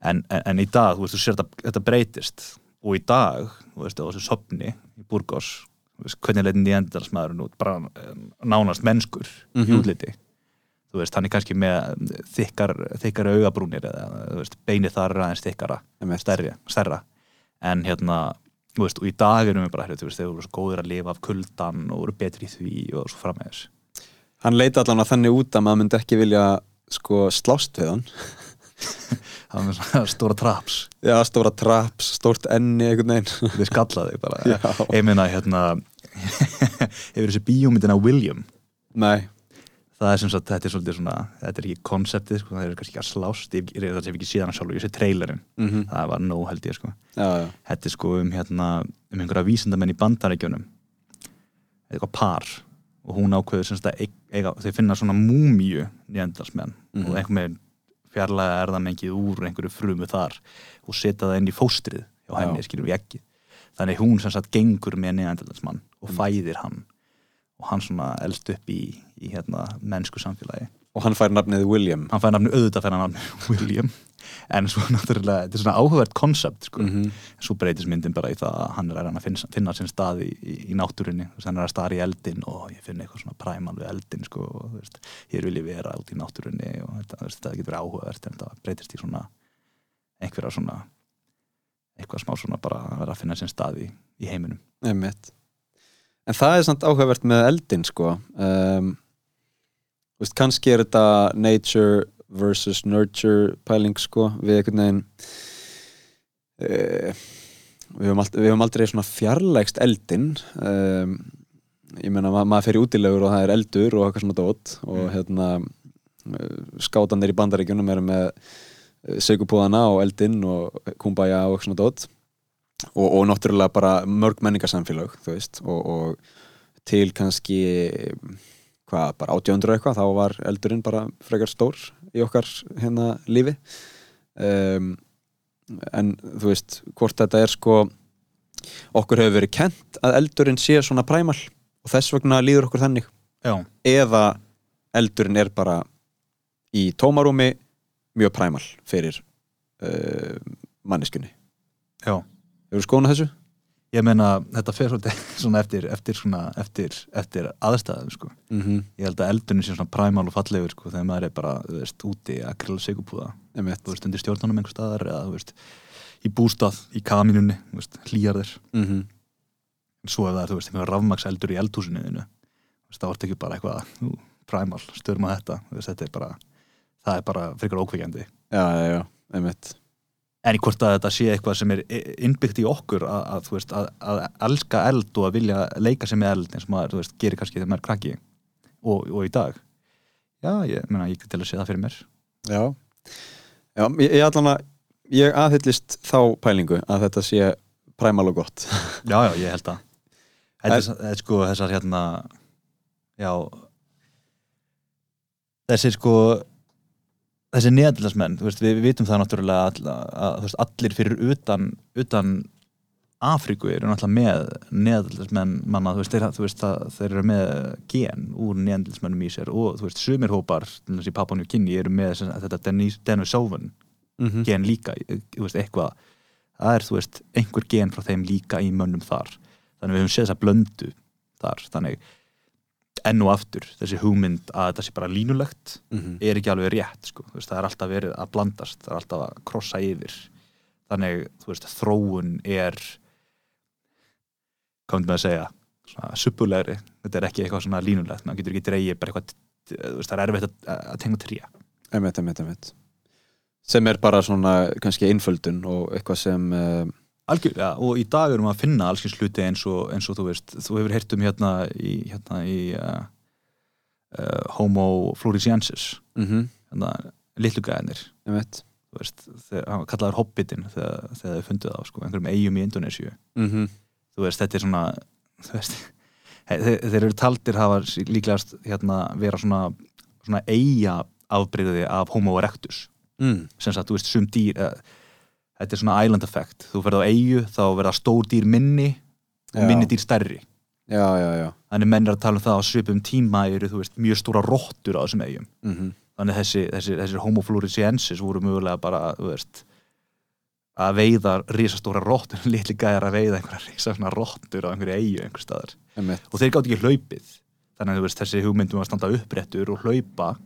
En, en, en í dag, þú veist, þú sér þetta, þetta breytist. Og í dag, þú veist, á þessu sopni í Burgos, þú veist, hvernig leitin nýjandalsmaðurinn út, bara eh, nánast mennskur í Mhm. útliti. Þú veist, hann er kannski með þykkar, þykkar augabrúnir eða, þú veist, beinið þar aðeins þykkara stærra. En hérna, veist, og í dag erum við bara, veist, þeir voru svo góður að lifa af kuldan og voru betri í því og svo frammeðis hann leita allan að þannig út að maður myndi ekki vilja sko slást við hann. Það með svona stóra traps. Já, stóra traps, stórt enni einhvern veginn. Þið skallaði bara. Ég meina hérna hefur þessi bíómyndina William? Nei, það er sem sagt, þetta er svolítið svona þetta er ekki konseptið, sko, það er kannski ekki að slást ég, ég, ég hef ekki síðan sjálfur, ég sé trailerinn. Mm það var nóg held ég sko. Já, já, þetta er sko um hérna um einhverja vísindamenn í bandarækjunum eitthvað par. Og hún ákveður sem sagt að þau finna svona múmíu nýjöndarsmenn Mhm. og einhvern veginn fjarlæga erðamengið úr einhverju frumu þar og setja það inn í fóstrið hjá henni, Já. skilur við ekki þannig hún sem sagt gengur með nýjöndarsmann og fæðir hann og hann svona elst upp í, í hérna, mennsku samfélagi og hann fær nafnið William hann fær nafni auðvitað fær hann nafni William en svo náttúrulega, þetta er svona áhugavert koncept sko. Mhm. svo breytist myndin bara í það að hann er að finna, finna sinn stað í, í, veist, hann er að stara í eldin og ég finn eitthvað svona præmal við eldin sko, og, þú veist, hér vil ég vera út í náttúrunni og þetta, veist, þetta getur áhugavert en það breytist í svona einhverja svona eitthvað smá svona bara að vera að finna sinn stað í, í heiminum Einmitt. En það er samt áhugavert með eldin sko. Um, veist, kannski er þetta nature versus nurture pæling sko við einhvern veginn uh, við höfum aldrei, aldrei svona fjarlægst eldin um, ég meina ma maður fer í útilegur og það er eldur og eitthvað svona dót og hérna uh, skátanir í bandaríkjunum eru með uh, segupúðana og eldin og kumbaya og eitthvað svona dót og, og náttúrulega bara mörg menningarsamfélag veist og, og til kannski hvað, bara 800 eitthvað þá var eldurinn bara frekar stór í okkar hérna lífi. Um, en þú veist hvort þetta er sko okkur hefur verið kent að eldurinn sé svona præmal og þess vegna líður okkur þannig. Já, eða eldurinn er bara í tómarúmi mjög præmal fyrir uh, manneskunni já Hefur skoðun þessu? Ég meina, þetta fer svona eftir, eftir, eftir, eftir aðstæðum sko. Mm -hmm. Ég held að eldurinn sé svona præmal og fallegur sko, þegar maður er bara, þú veist, úti að grilla sigupúða, þú veist, undir stjórnunum einhver staðar eða, þú veist, í bústað, í kaminunni, þú veist, hlýjar þér mm -hmm. svo ef það er, þú veist, einhver rafmakseldur í eldhúsinu þínu, þú veist, það vart ekki bara eitthvað præmal, störum að þetta þú veist, þetta er bara, það er bara frekar ókveikjandi Já, já, já, einmitt en hvort að þetta sé eitthvað sem er innbyggt í okkur að, að, veist, að, að elska eld og að vilja leika sem með eld eins og maður, veist, gerir kannski þegar maður er krakki. Og, og í dag. Já, ég meina, ég til að sé það fyrir mér. Já, já ég, ég allan að ég aðhyllist þá pælingu að þetta sé præmal og gott. Já, já, ég held að. Er, þetta er sko þessar hérna já þessi sko þessi neðaldarsmenn, við, vitum það náttúrulega all, að, veist, allir fyrir utan, utan Afríku eru náttúrulega með neðaldarsmenn manna, þú veist, þeir, þú veist þeir eru með gen úr neðaldarsmennum í sér og þú veist, sumir hópar, til þess í Papua New Guinea eru með sem, þetta Denisovan mm -hmm. gen líka, þú veist, eitthvað það er, þú veist, einhver gen frá þeim líka í mönnum þar, þannig við höfum séð þess að blöndu þar, þannig enn og aftur, þessi hugmynd að þetta sé bara línulegt, Mm -hmm. er ekki alveg rétt sko. veist, það er alltaf verið að blandast það er alltaf að krossa yfir þannig, veist, þróun er myndum við að segja suppulegri, þetta er ekki eitthvað svona línulegt, maður getur ekki veist, það er erfitt að, að tengja tré Einmitt, einmitt, einmitt sem er bara svona kannski einföldun og eitthvað sem uh, Algjörlega, og í dag erum við að finna allsins hluti eins og, eins og þú veist, þú hefur heyrt um hérna í, hérna í uh, uh, Homo floresiensis mm -hmm. hérna litlugæðinir einmitt þú veist, hann var kallaður Hobbitin þegar, þegar þau funduð á, sko, einhverjum eigum í Indonésiu mm -hmm. þú veist, þetta er svona þú veist, þeir, þeir eru taldir hafa líklegast hérna vera svona, svona eiga afbreyði af Homo erectus mm. sem sagt, þú veist, sum dýr uh, þetta er svona island effect. Þú ferð á eigu, þá verða stór dýr minni og Já. minni dýr stærri. Já, já, já. Þannig menn er að tala um það á svipum tíma eru, þú veist, mjög stóra róttur á þessum eigum mm -hmm. þannig þessi, þessi, þessi homo floresiensis voru mögulega bara, veist að veiða risastóra róttur litli gæðar að veiða einhverja risastóra róttur á einhverju eigu einhver staðar. Og þeir gátt ekki hlaupið. Þannig að veist, þessi hugmyndum að standa uppréttur og hlaupa.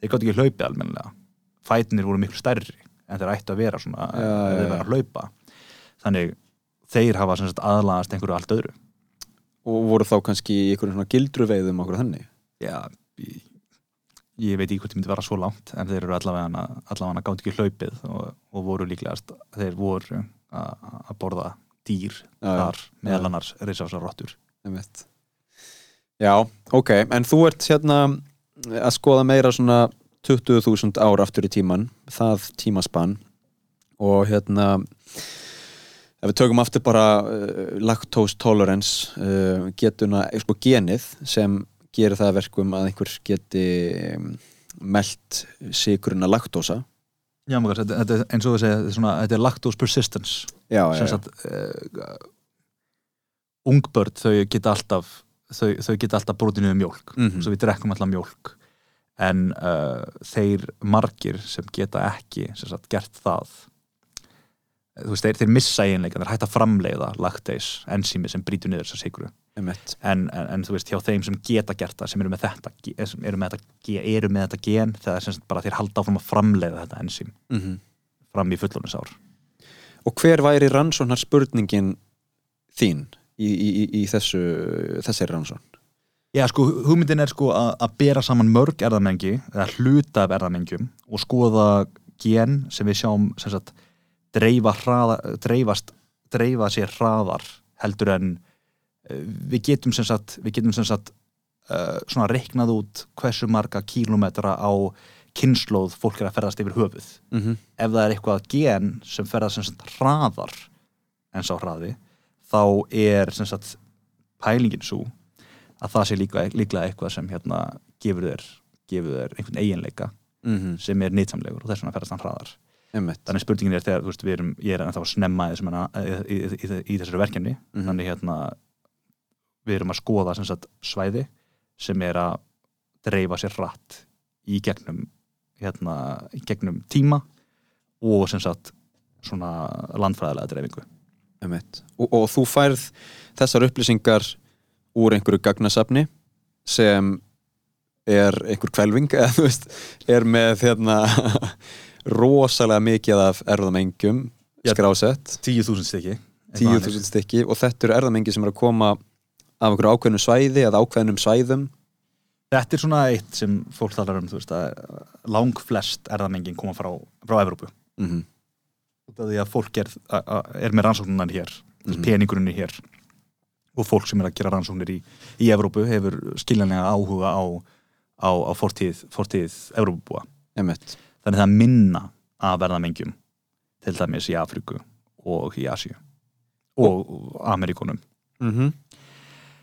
Þeir gátt ekki hlaupið almennilega. Fætinir voru miklu stærri en þeir ættu að vera svona ef já, þeir vera að hlaupa. Þannig þeir hafa sagt aðlagast einhverju allt öðru. Og voru þá kannski í einhverjum svona gildru veiðum okkur þannig? Já, ég, ég veit ekki hvort þið myndi vera svo langt en þeir eru allavega allavega gátt ekki hlaupið og, og voru líklegast þeir voru að borða dýr Já, þar meðal annars einmitt. Já, ok, en þú ert hérna að skoða meira svona 20.000 ár aftur í tíman það tímaspann. Og hérna ef við tökum aftur bara uh, lactose tolerance uh, getuna, sko genið sem gerir það að verkum að einhver geti um, melt sigruna laktósa Já, maður, þetta, þetta er eins og við segja, þetta er lactose persistence. Já, sem sagt uh, ungbörn þau geta alltaf þau, þau geta alltaf brotinu um mjólk. Mhm. svo við drekkum alltaf mjólk en uh, þeir margir sem geta ekki sem sagt, gert það þú veist, þeir, þeir missa eiginleika, þeir hægt að framleiða lactase, ensími sem brýtur niður þess að sigru en, en, en þú veist, hjá þeim sem geta gert það sem eru með þetta, eru með þetta, eru með þetta gen, það er sem sagt bara þeir halda áfram að framleiða þetta ensím mm fram í fullónisár og hver væri rannsóknar spurningin þín í, í, í, í þessu þessari rannsókn Já, sko, hugmyndin er sko að, að bera saman mörg erðamengi, eða hluta af erðamengjum og skoða gen sem við sjáum sem sagt, dreifa hraða, dreifast, dreifa sér hraðar heldur en uh, við getum sem sagt, við getum sem sagt uh, svona reiknað út hversu marga kílómetra á kynnslóð fólk er að ferðast yfir höfuð. mm -hmm. Ef það er eitthvað gen sem ferðast sem sagt hraðar en sá hraði, þá er sem sagt pælingin svo að það sé líka, líklega eitthvað sem hérna gefur þér, gefur þér einhvern eiginleika Mm sem er nýtsamlegur og þess vegna ferðast hann hraðar. Einmitt. Þannig spurningin er þegar, þú veist, við erum ég er ennþá að snemma í, þessum, í, í, í, í þessari verkefni. Mhm. þannig hérna við erum að skoða sem sagt svæði sem er að dreifa sér hratt í gegnum hérna, í gegnum tíma og sem sagt svona landfræðilega dreifingu. Einmitt. Og, og þú færð þessar upplýsingar úr einhverju gagnasafni sem er einhver kvelving eða þú veist, er með hérna rosalega mikið af erðamengjum skrásett 10.000 stykki 10.000 stykki og þetta eru erðamengi sem eru að koma af einhverju ákveðnum svæði eða ákveðnum svæðum Þetta er svona eitt sem fólk talar um, þú veist, að lang flest erðamengin koma frá, frá Evrópu. mm -hmm. Því að fólk er, a- a- er með rannsóknunan hér, mm Mhm. peningurinn er hér og fólk sem er að gera rannsóknir í, í Evrópu hefur skiljanlega áhuga á, á, á fortíð, fortíð Evrópubúa. Þannig það er minna af erðamengjum til dæmis í Afríku og í Asíu og Ameríkunum. mm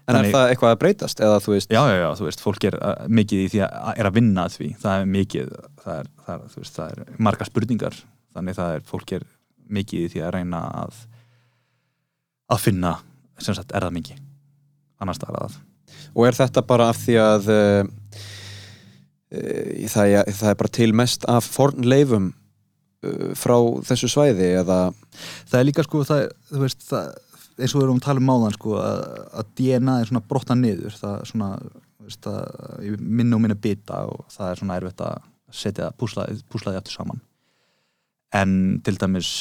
En Þannig- er það eitthvað að breytast eða veist Já, já, já, þú veist, fólk er uh, mikið í því að er að vinna að því, það er mikið það er, það er, veist, það er marga spurningar þannig það er, fólk er mikið í því að reyna að að finna, sem sagt, erðamengi annars staðar að. Og er þetta bara af því að uh, uh, það, er, það er bara til mest af fornleifum uh, frá þessu svæði eða? Það er líka sko, það, er, þú veist, það eins og við erum að tala um máðan sko, að, að DNA er svona brotna niður. Það er svona, þú veist, að í minna og minna bita og það er svona erfitt að setja púslaði, púslaði aftur saman. En til dæmis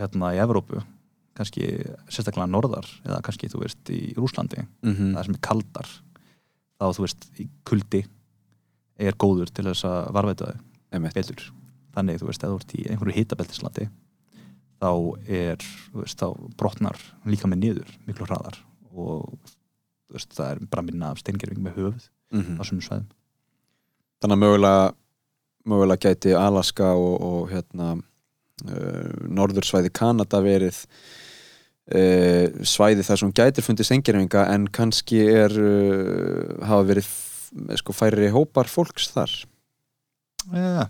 hérna í Evrópu kannski sérstaklega norðar eða kannski, þú veist, í Rúslandi mm það sem er kaldar þá, þú veist, í kuldi er góður til þess að varveita betur. Þannig, þú veist, ef þú ert í einhverju hitabeltislandi þá er þú veist, þá brotnar líka með niður miklu hraðar og þú veist, það er bara minna af steingerfing með höfuð mm á sumum svæðum. Þannig að mögulega mögulega gæti Alaska og, og hérna norðursvæði Kanada verið uh, svæði þar sem gætir fundið stengirfinga en kannski er uh, hafa verið sko færi hópar fólks þar. Ja.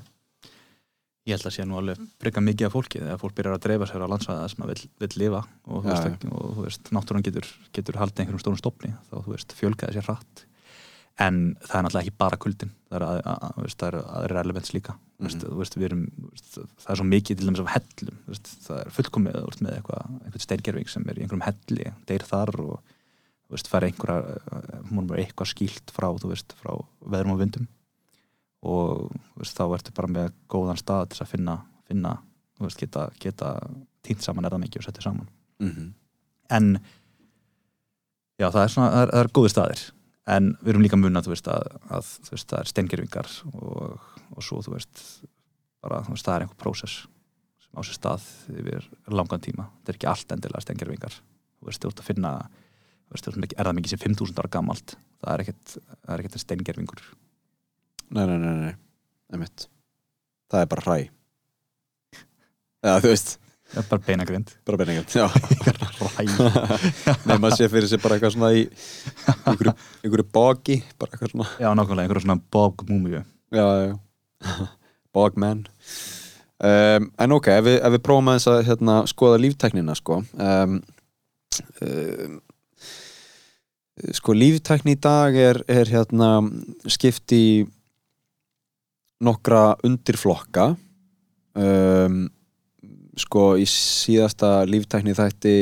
ég held að sé nú alveg freka mikið af fólki þegar fólk byrjar að dreifa sér á landsvæða sem að vill, vill lifa og þú Já, veist, ekki, og, þú veist náttúran getur, getur haldið einhverjum stórum stopni þá þú veist, fjölgaði sér hratt en það er náttúrulega ekki bara kuldin það er, að, að, að, veist, það er aðrir elements líka. Mm Mhm. þú veist, við erum, veist, það er svo mikið til dæmis af hellum. Veist, það er fullkomið veist, með eitthvað, eitthvað steingerfing sem er í einhverjum helli deyr þar og þú veist, fær einhverja hún er eitthvað skýlt frá, þú veist, frá veðrum og vindum. Og þú veist, þá ertu bara með góðan stað til að finna, finna þú veist, geta, geta týnt saman erðamengi og setja saman. Mm -hmm. en já, það er svona, það er, það er góðir staðir en við erum líka mun að, þú veist, að, að veist, það er steingerfingar og, og svo, þú veist, bara, þú veist, það er einhver prósess sem á sér stað yfir langan tíma, þetta er ekki allt endilega steingerfingar, þú veist, þú ert að finna veist, er það mikið sem 5000 ára gamalt? Það er ekkert, það er ekkert steingerfingur Nei, nei, nei, nei, einmitt. Það er bara hræ. Eða þú veist Það er bara beinagrind. Bara beiningin já. Nei, maður sé fyrir sér bara eitthvað svona í einhverju, einhverju bogi bara eitthvað svona. Já, nákvæmlega, einhverja svona bog múmiu já, já. bogman um, en ok, ef við, ef við prófum að hérna, skoða líftæknina sko um, um, sko líftækni í dag er, er hérna skipt í nokkra undirflokka. Um, sko í síðasta líftækni þætti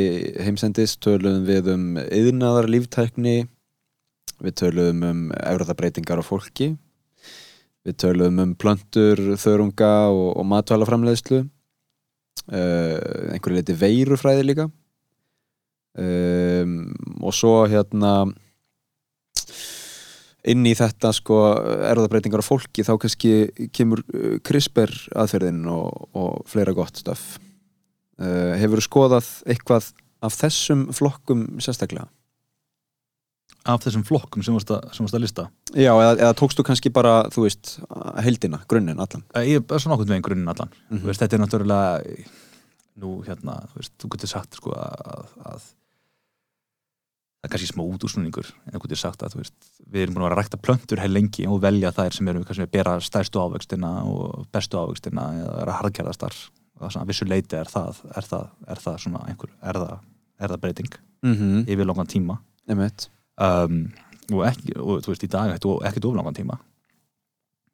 heimsendis töluðum við um yðnaðar líftækni við töluðum um efraðabreitingar á fólki við töluðum um plöntur, þörunga og, og matvælaframleiðslu uh, einhverju leiti veirufræði líka. Um, og svo hérna inn í þetta sko erðabreitingar á fólki þá kannski kemur uh, CRISPR aðferðin og, og fleira gott stöf uh, hefur skoðað eitthvað af þessum flokkum sérstaklega? Af þessum flokkum sem varst að, sem varst að lista Já, eða, eða tókstu kannski bara, þú veist, heldina, grunninn allan Ég er svona okkur veginn grunninn allan Mhm. Þú veist, Þetta er náttúrulega Nú, hérna, þú veist, þú getur sagt sko að, að það er kannski smá útúsnúningur en þú getur sagt að veist, við erum búin að vera að rækta plöntur heil lengi og velja þær sem eru kannski að bera stærstu ávöxtina og bestu ávöxtina eða að harðgerðastar og það er svona, vissu leiti er það er það, er það svona einhver er það, er það breyting mm -hmm. yfir langan tíma. Um, og, ekki, og þú veist í dag ekki, ekki oflangan tíma.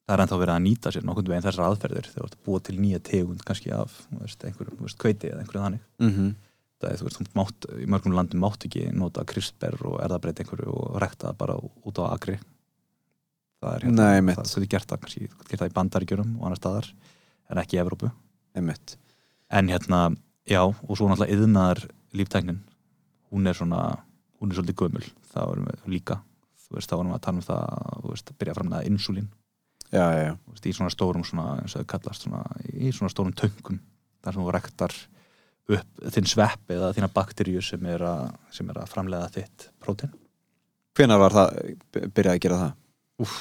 Það er ennþá verið að nýta sér nokkurn veginn þessar aðferðir þegar þú ert búa til nýja tegund kannski af einhverjum kveiti eða einhverju þannig. Mm það er þú veist, þú mátt, í mörgum landum mátt ekki nota CRISPR og erðabreyti einhverju og rekta það bara út á agri það er hérna, Nei, það getur gert það kannski, gert það í bandaríkjörum og annar staðar en ekki í Evrópu. Einmitt. en hérna, já, og svo náttúrulega yðnaðar líftæknin. Hún er svona, hún er svolítið gömul. Þá erum við líka þú veist, þá erum við að tala um það þú veist, að byrja að framlega insulín Já, já, já. þú veist, í svona stórum, svona, eins og þau kallast svona, í svona stórum töngum þar sem þú rektar upp þinn svepp eða þína bakteríu sem er að, sem er að framlega þitt prótein Hvenær var það, byrjaði að gera það?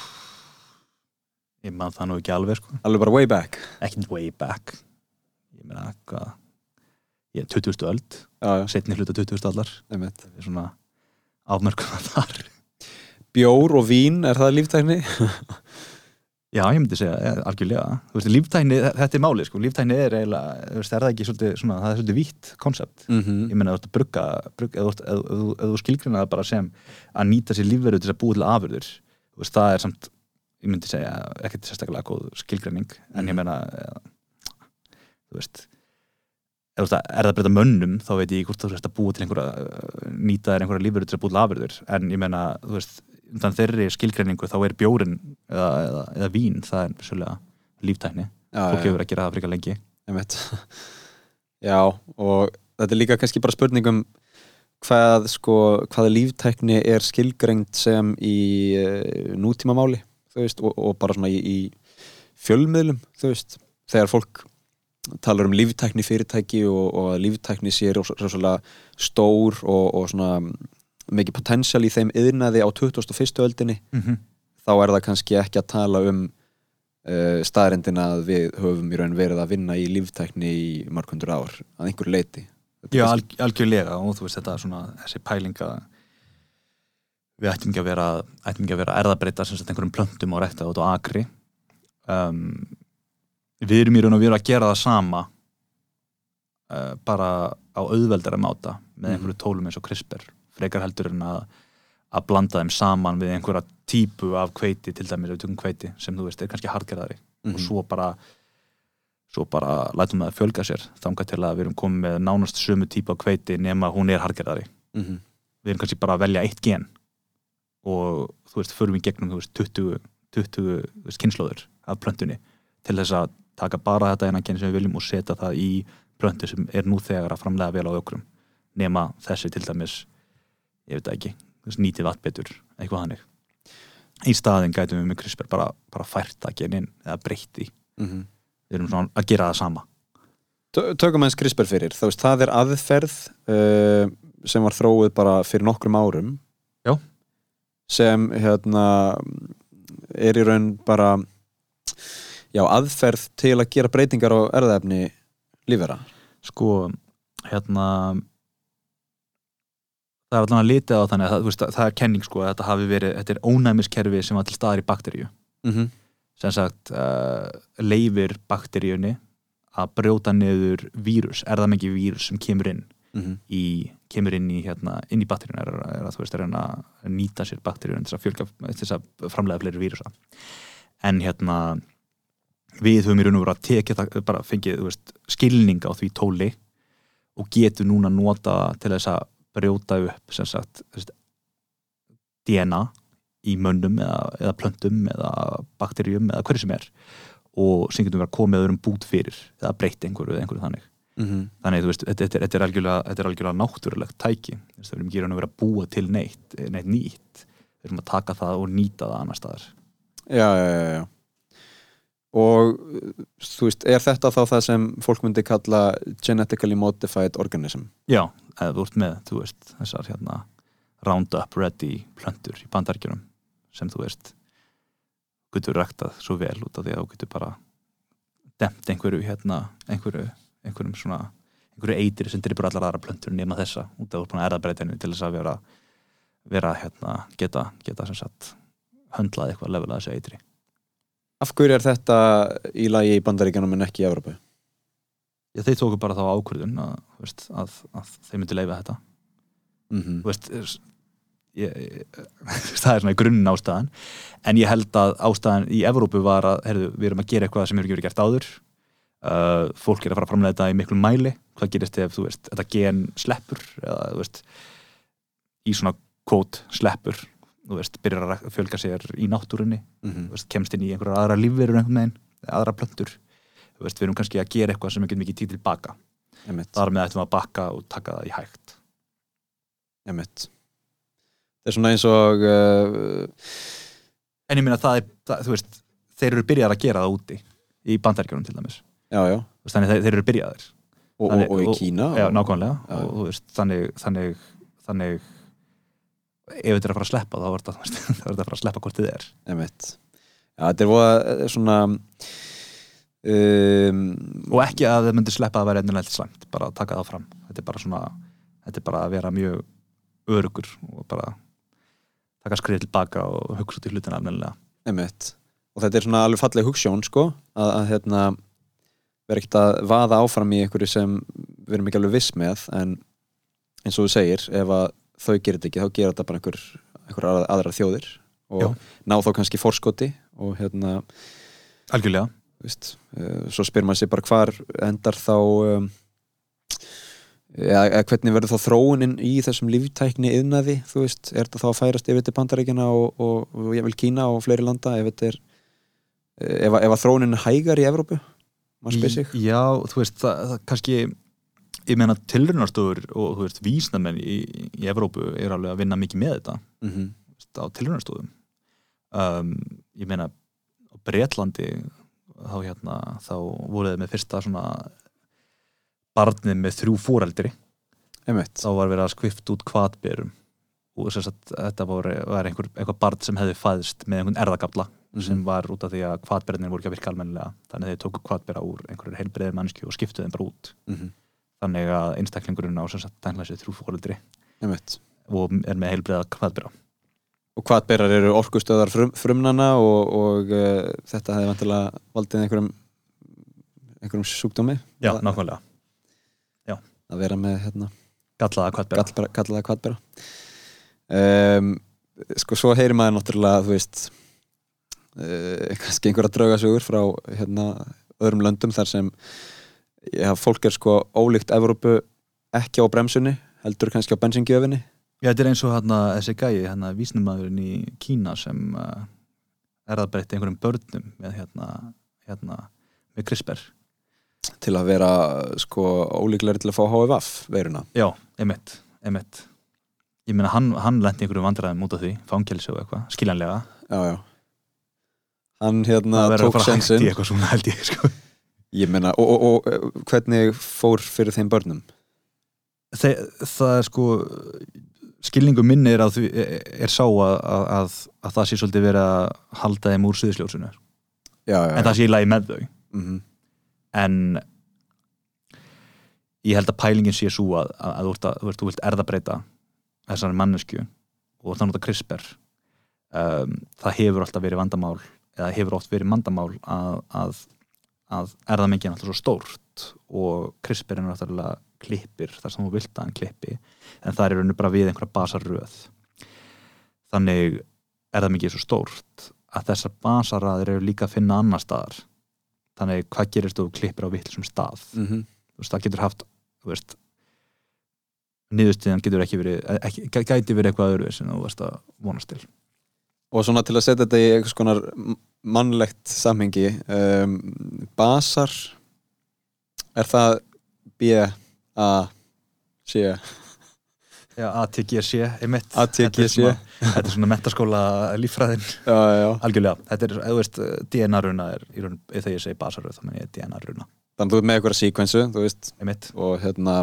ég man það nú ekki alveg sko Alveg bara way back ekki way back ég meina hvað ég er 20. öld, setni hluta 20. aldar einmitt það er svona afmörkuna þar Bjór og vín, er það líftækni? Já, ég myndi segja, eh, algjörlega. Þú veist, líftækni, þetta er máli, sko. Líftækni er eiginlega, þú veist, er það ekki svolítið svona, það er svolítið vítt konsept Mm -hmm. Ég meina, þú ert að brugga, brugga eða þú skilgrina það bara sem að nýta sér lífverðu til að búa til afurður Þú veist, það er samt, ég myndi segja ekkert sérstaklega góð skilgreining. En ég meina eh, þú veist ef þú veist er það að breyta mönnum þá veit ég hvort þú veist að búa til einhverja eh, nýta þér einhverja lífverðu til að búa til afurður en ég meina, þú veist, undan þeirri skilgreiningu þá er bjórin eða, eða, eða vín, það er svolítið líftækni fólk hefur að gera það frekar lengi Já, og þetta er líka kannski bara spurningum hvað, sko, hvaða líftækni er skilgrengt sem í uh, nútímamáli, þú veist og, og bara svona í, í fjölmiðlum þú veist, þegar fólk talar um líftækni fyrirtæki og, og líftækni sér rosalega stór og, og svona mikið potential í þeim yðnaði á 21. öldinni mm -hmm. Þá er það kannski ekki að tala um uh, staðrindina að við höfum í raun verið að vinna í líftækni í mörgundur ár, að einhverju leiti Já, alg, algjörlega og þú veist þetta svona þessi pælinga við ættum ekki að vera að vera að erðabreita sem sagt einhverjum plöntum og rekta út á agri um, við erum í raun og veru að gera það sama uh, bara á auðveldara máta með Mhm. einhverju tólum eins og CRISPR frekar heldur en að að blanda þeim saman við einhverja típu af kveiti, til dæmis ef við tökum kveiti sem þú veist er kannski hardgerðari og Mhm. svo bara svo bara lætum við að fjölga sér þangað til að við erum komið með nánast sömu típu af kveiti nema hún er hargerðari Mhm. við erum kannski bara að velja eitt gen og þú veist, förum við gegnum þú veist, 20, 20 þú veist, kynnslóður af plöntunni til þess að taka bara þetta eina gen sem við viljum og setja það í plöntu sem er nú þegar að framlega vel á ökrum nema þessi til dæmis ég veit ekki, þú veist, nýtið vatn betur eitthvað hannig í staðin gætum við með CRISPR bara, bara fært það genin eða breytti Mhm. við erum svona að gera það sama. Tö- Tökum eins CRISPR fyrir, þú veist, það er aðferð uh, sem var þróið bara fyrir nokkrum árum. Já. sem hérna er í raun bara já, aðferð til að gera breytingar á erðaefni lífera sko hérna það er allan að litið á þannig að það, það er kenning sko að þetta hafi verið, þetta er ónæmiskerfi sem var til staðar í bakteríu. Mm sem sagt uh, leifir bakteríunni að brjóta niður vírus, erðamengi vírus sem kemur inn -hmm. í, kemur inn í, hérna, inn í bakteríun er, er að þú veist, er reyna að nýta sér bakteríun til þess að að framlega fleiri vírusa. En hérna við höfum í raun og veru að tekið það, bara fengið, þú veist, skilning á því tóli og getum núna nota það til þess að brjóta upp sem sagt DNA í mönnum eða, eða plöntum eða bakteríum eða hverju sem er og sem getum verið að koma öðrum bút fyrir eða breyta einhverju eða einhverju þannig Mhm. þannig þú veist, þetta, þetta, er- þetta, er algjörlega, algjörlega náttúrulegt tæki við erum ekki og vera að búa til neitt, neitt nýtt við erum að taka það og nýta það annar staðar Já, já, já, já. Og þú veist, er þetta þá það sem fólk myndi kalla genetically modified organism? já, eða þú ert með, þú veist þessar hérna Roundup Ready plöntur í bandarkjunum sem þú veist getur ræktað svo vel út af því að þú getur bara demt einhverju hérna einhverju, einhverjum svona einhverju eitir sem drifur allar aðra plöntur nema þessa út af úr erðabreitinni til þess að vera vera hérna geta, geta sem sagt höndlað eitthvað levelað þessu eitri Af hverju er þetta í lagi í bandaríkjanum en ekki í Evropu? Já, þeir tóku bara þá ákvörðun að, veist, að, að þeir myndi leifa þetta. Mm þú veist er- ég, ég, það er svona í grunn ástæðan. En ég held að ástæðan í Evrópu var að heyrðu, við erum að gera eitthvað sem hefur ekki verið gert áður. Uh, fólk er að fara að framlega þetta í miklu mæli. Hvað gerist ef veist, þetta gen sleppur eða í svona kvót sleppur þú veist, byrjar að fjölga sér í náttúrunni. -hmm. þú veist, kemst inn í einhverjar aðra lífverur einhvern veginn, aðra plöntur. Veist, við erum kannski að gera eitthvað sem við getum ekki tíð tilbaka Emitt, þar með ættum að bakka og taka það í hægt. Emitt. Það er svona eins og uh, en ég meina það er, það, þú veist þeir eru byrjað að gera það úti í bandaríkjunum til dæmis, já, já, þannig þeir, þeir eru byrjaðir. Og, og, og í Kína já, nákvæmlega, og veist, þannig þannig, þannig ef þetta er að fara að sleppa þá er þetta, að fara að sleppa hvort þið er. Já, þetta er voða eh, svona um, og ekki að þið myndir sleppa að vera ennilega slæmt, bara að taka það fram þetta er bara svona, þetta er bara að vera mjög örugur og bara taka skriðið tilbaka og hugsa út í hlutina almennilega emitt. og þetta er svona alveg falleg hugssjón sko, að, að hérna vera ekkert að vaða áfram í einhverju sem við erum ekki alveg viss með en eins og þú segir, ef að þau gerir þetta ekki, þá gerir þetta bara einhver, einhver aðra, aðra þjóðir og Já. ná þá kannski forskoti og hérna algjörlega, veist, uh, svo spyr maður sér bara hvar endar þá um, eða, eða hvernig verður þá þróunin í þessum líftækni yðnaði, þú veist, er þetta þá að færast yfir til Bandaríkjana og, og, og ég vil Kína og fleiri landa ef þetta er ef, að- ef að þróunin er hægar í Evrópu? Maður spyr sig. Já, þú veist, það, það kannski ég meina tilrunarstofur og þú veist, vísnamenn í, í Evrópu er alveg að vinna mikið með þetta mm -hmm. á tilrunarstofum um, ég meina á Bretlandi þá hérna, þá voruð með fyrsta svona barnið með þrjú fóreldri þá var verið að skvift út kvatberum og þess að þetta voru, var einhver, einhver barn sem hefði fæðst með einhvern erðagabla sem var út af því að kvatberðin voru ekki að virka almennilega. Þannig að þeir tóku kvatbera úr einhverjur heilbreiðir mannskju og skiptuð þeim bara út. Mm -hmm. Þannig að einstaklingurinn á sem sagt tækla sér þrjú fóreldri og er með heilbreiða kvatbera og hvað berar eru orkustöðar frum, frumnana og, og uh, þetta hefði vantilega valdið einhverjum einhverjum sjúkdómi? Já, að, nákvæmlega, að vera með hérna gallaða kvatbera Gallbera- kalla það kvatbera um, sko svo heyrir maður náttúrulega þú veist uh, kannski einhverja draugasögur frá hérna öðrum löndum þar sem já, fólk er sko ólíkt Evrópu ekki á bremsunni heldur kannski á bensingjöfinni Já, þetta er eins og hérna, þessi gæi, hérna, vísnumæðurinn í Kína sem uh, er að breytta einhverjum börnum með hérna, hérna, með CRISPR. til að vera sko ólíklegri til að fá HFF veiruna Já, emitt, emitt. Ég meina, hann, hann lendi einhverjum vandræðum út af því, fangelsi og eitthvað, skiljanlega. já, já hann hérna það verður að tók fara hægt í sensin eitthvað svona held ég, sko. Ég meina, og, og, og eh, hvernig fór fyrir þeim börnum? Þe, það er sko, skilningu minni er, því, er sá að, að, að, að það sé svolítið verið að halda þeim úr já, En það sé í lagi með þau. mm en ég held að pælingin sé svo að, að, að þú, að, þú, þú vilt erðabreita þessari mannesku og þannig að CRISPR. Um, það hefur alltaf verið vandamál eða hefur oft verið vandamál að, að, erðamengin er alltaf svo stórt og CRISPR er náttúrulega klippir þar sem þú vilt að hann klippi en það er rauninu bara við einhverja basaröð þannig erðamengi er svo stórt að þessar basaraðir eru líka að finna annar staðar. Þannig hvað gerist þú? Klippir á vittlisum stað. Mm -hmm. þú veist, það getur haft veist niðurstíðan getur ekki verið ekki, gæti verið eitthvað öðru sem þú veist að vonast til. Og svona til að setja þetta í einhvers konar mannlegt samhengi. Um, basar er það B A C? Já, ATGC, ATGC. Þetta er svona, metaskóla líffræðin. Já, já. algjörlega, þetta er, þú veist, DNA-runa er í raun, þegar ég segi basaröð, þá menn ég DNA-runa þannig að þú ert með einhverja síkvensu þú veist, einmitt, og hérna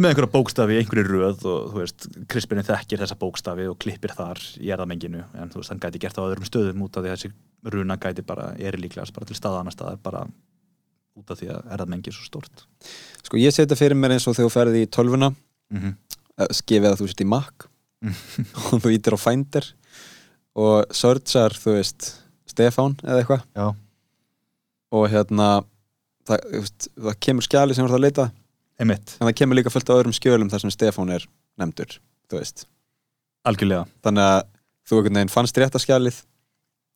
með einhverja bókstafi einhverju röð og þú veist, krispinni þekkir þessa bókstafi og klippir þar í erðamenginu en þú veist, hann gæti gert það á öðrum stöðum út af því að þessi runa gæti bara, er líklegast bara til staða annar staðar, bara út af því að erðamengi er svo stórt. Sko ég setja fyrir mér eins og þegar þú ferði í tölvuna. Mm -hmm. skefið að þú sett í Mac og þú ítir á Finder og searchar, þú veist Stefán eða eitthvað. Og hérna það, það kemur skjali sem þú ert að leita einmitt, en það kemur líka fullt á öðrum skjölum þar sem Stefán er nefndur, þú algjörlega. Þannig að þú einhvern veginn fannst rétt að skjalið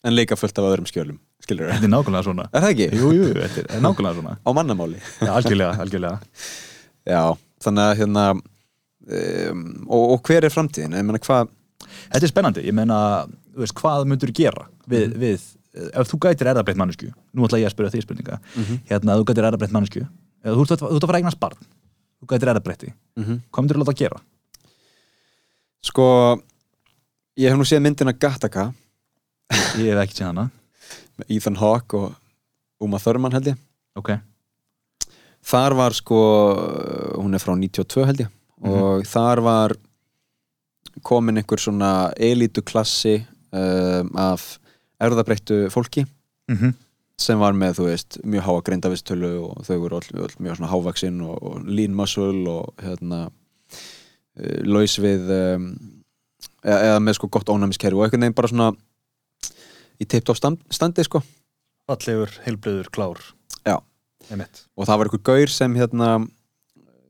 en líka fullt af öðrum skjölum skilur Þetta er nákvæmlega svona. Er það ekki? Jú, jú, þetta er, nákvæmlega svona. Á mannamáli. Já, algjörlega, algjörlega. Já, þannig að hérna um, og, og hver er framtíðin? Ég meina hvað Þetta er spennandi, ég meina, þú veist, hvað myndur gera við, Mhm. við, ef þú gætir erðabreitt mannesku, nú ætla ég að spyrja því spurninga, Mhm. hérna, ef þú gætir erðabreitt mannesku, eða þú ert að, að fara eignast barn, þú gætir erðabreitti, Mhm. hvað myndur þú láta að gera? Sko ég hef nú séð myndina Gattaca. Ég hef ekki séð hana, með Ethan Hawke og Uma Thurman held ég. Ok, Þar var sko hún er frá 92 held ég. Og þar var komin einhver svona elítu klassi um, af erðabreittu fólki. Mm -hmm. Sem var með, þú veist, mjög háa greindavistölu og þau voru all, all mjög svona hávaksinn og, og lean muscle og hérna uh, laus við um, eða, eða með sko gott ónæmiskerfi og einhvern veginn bara svona í tipt á stand, standi sko. Fallegur, heilbröður, klár, Já. einmitt, og það var einhver gaur sem hérna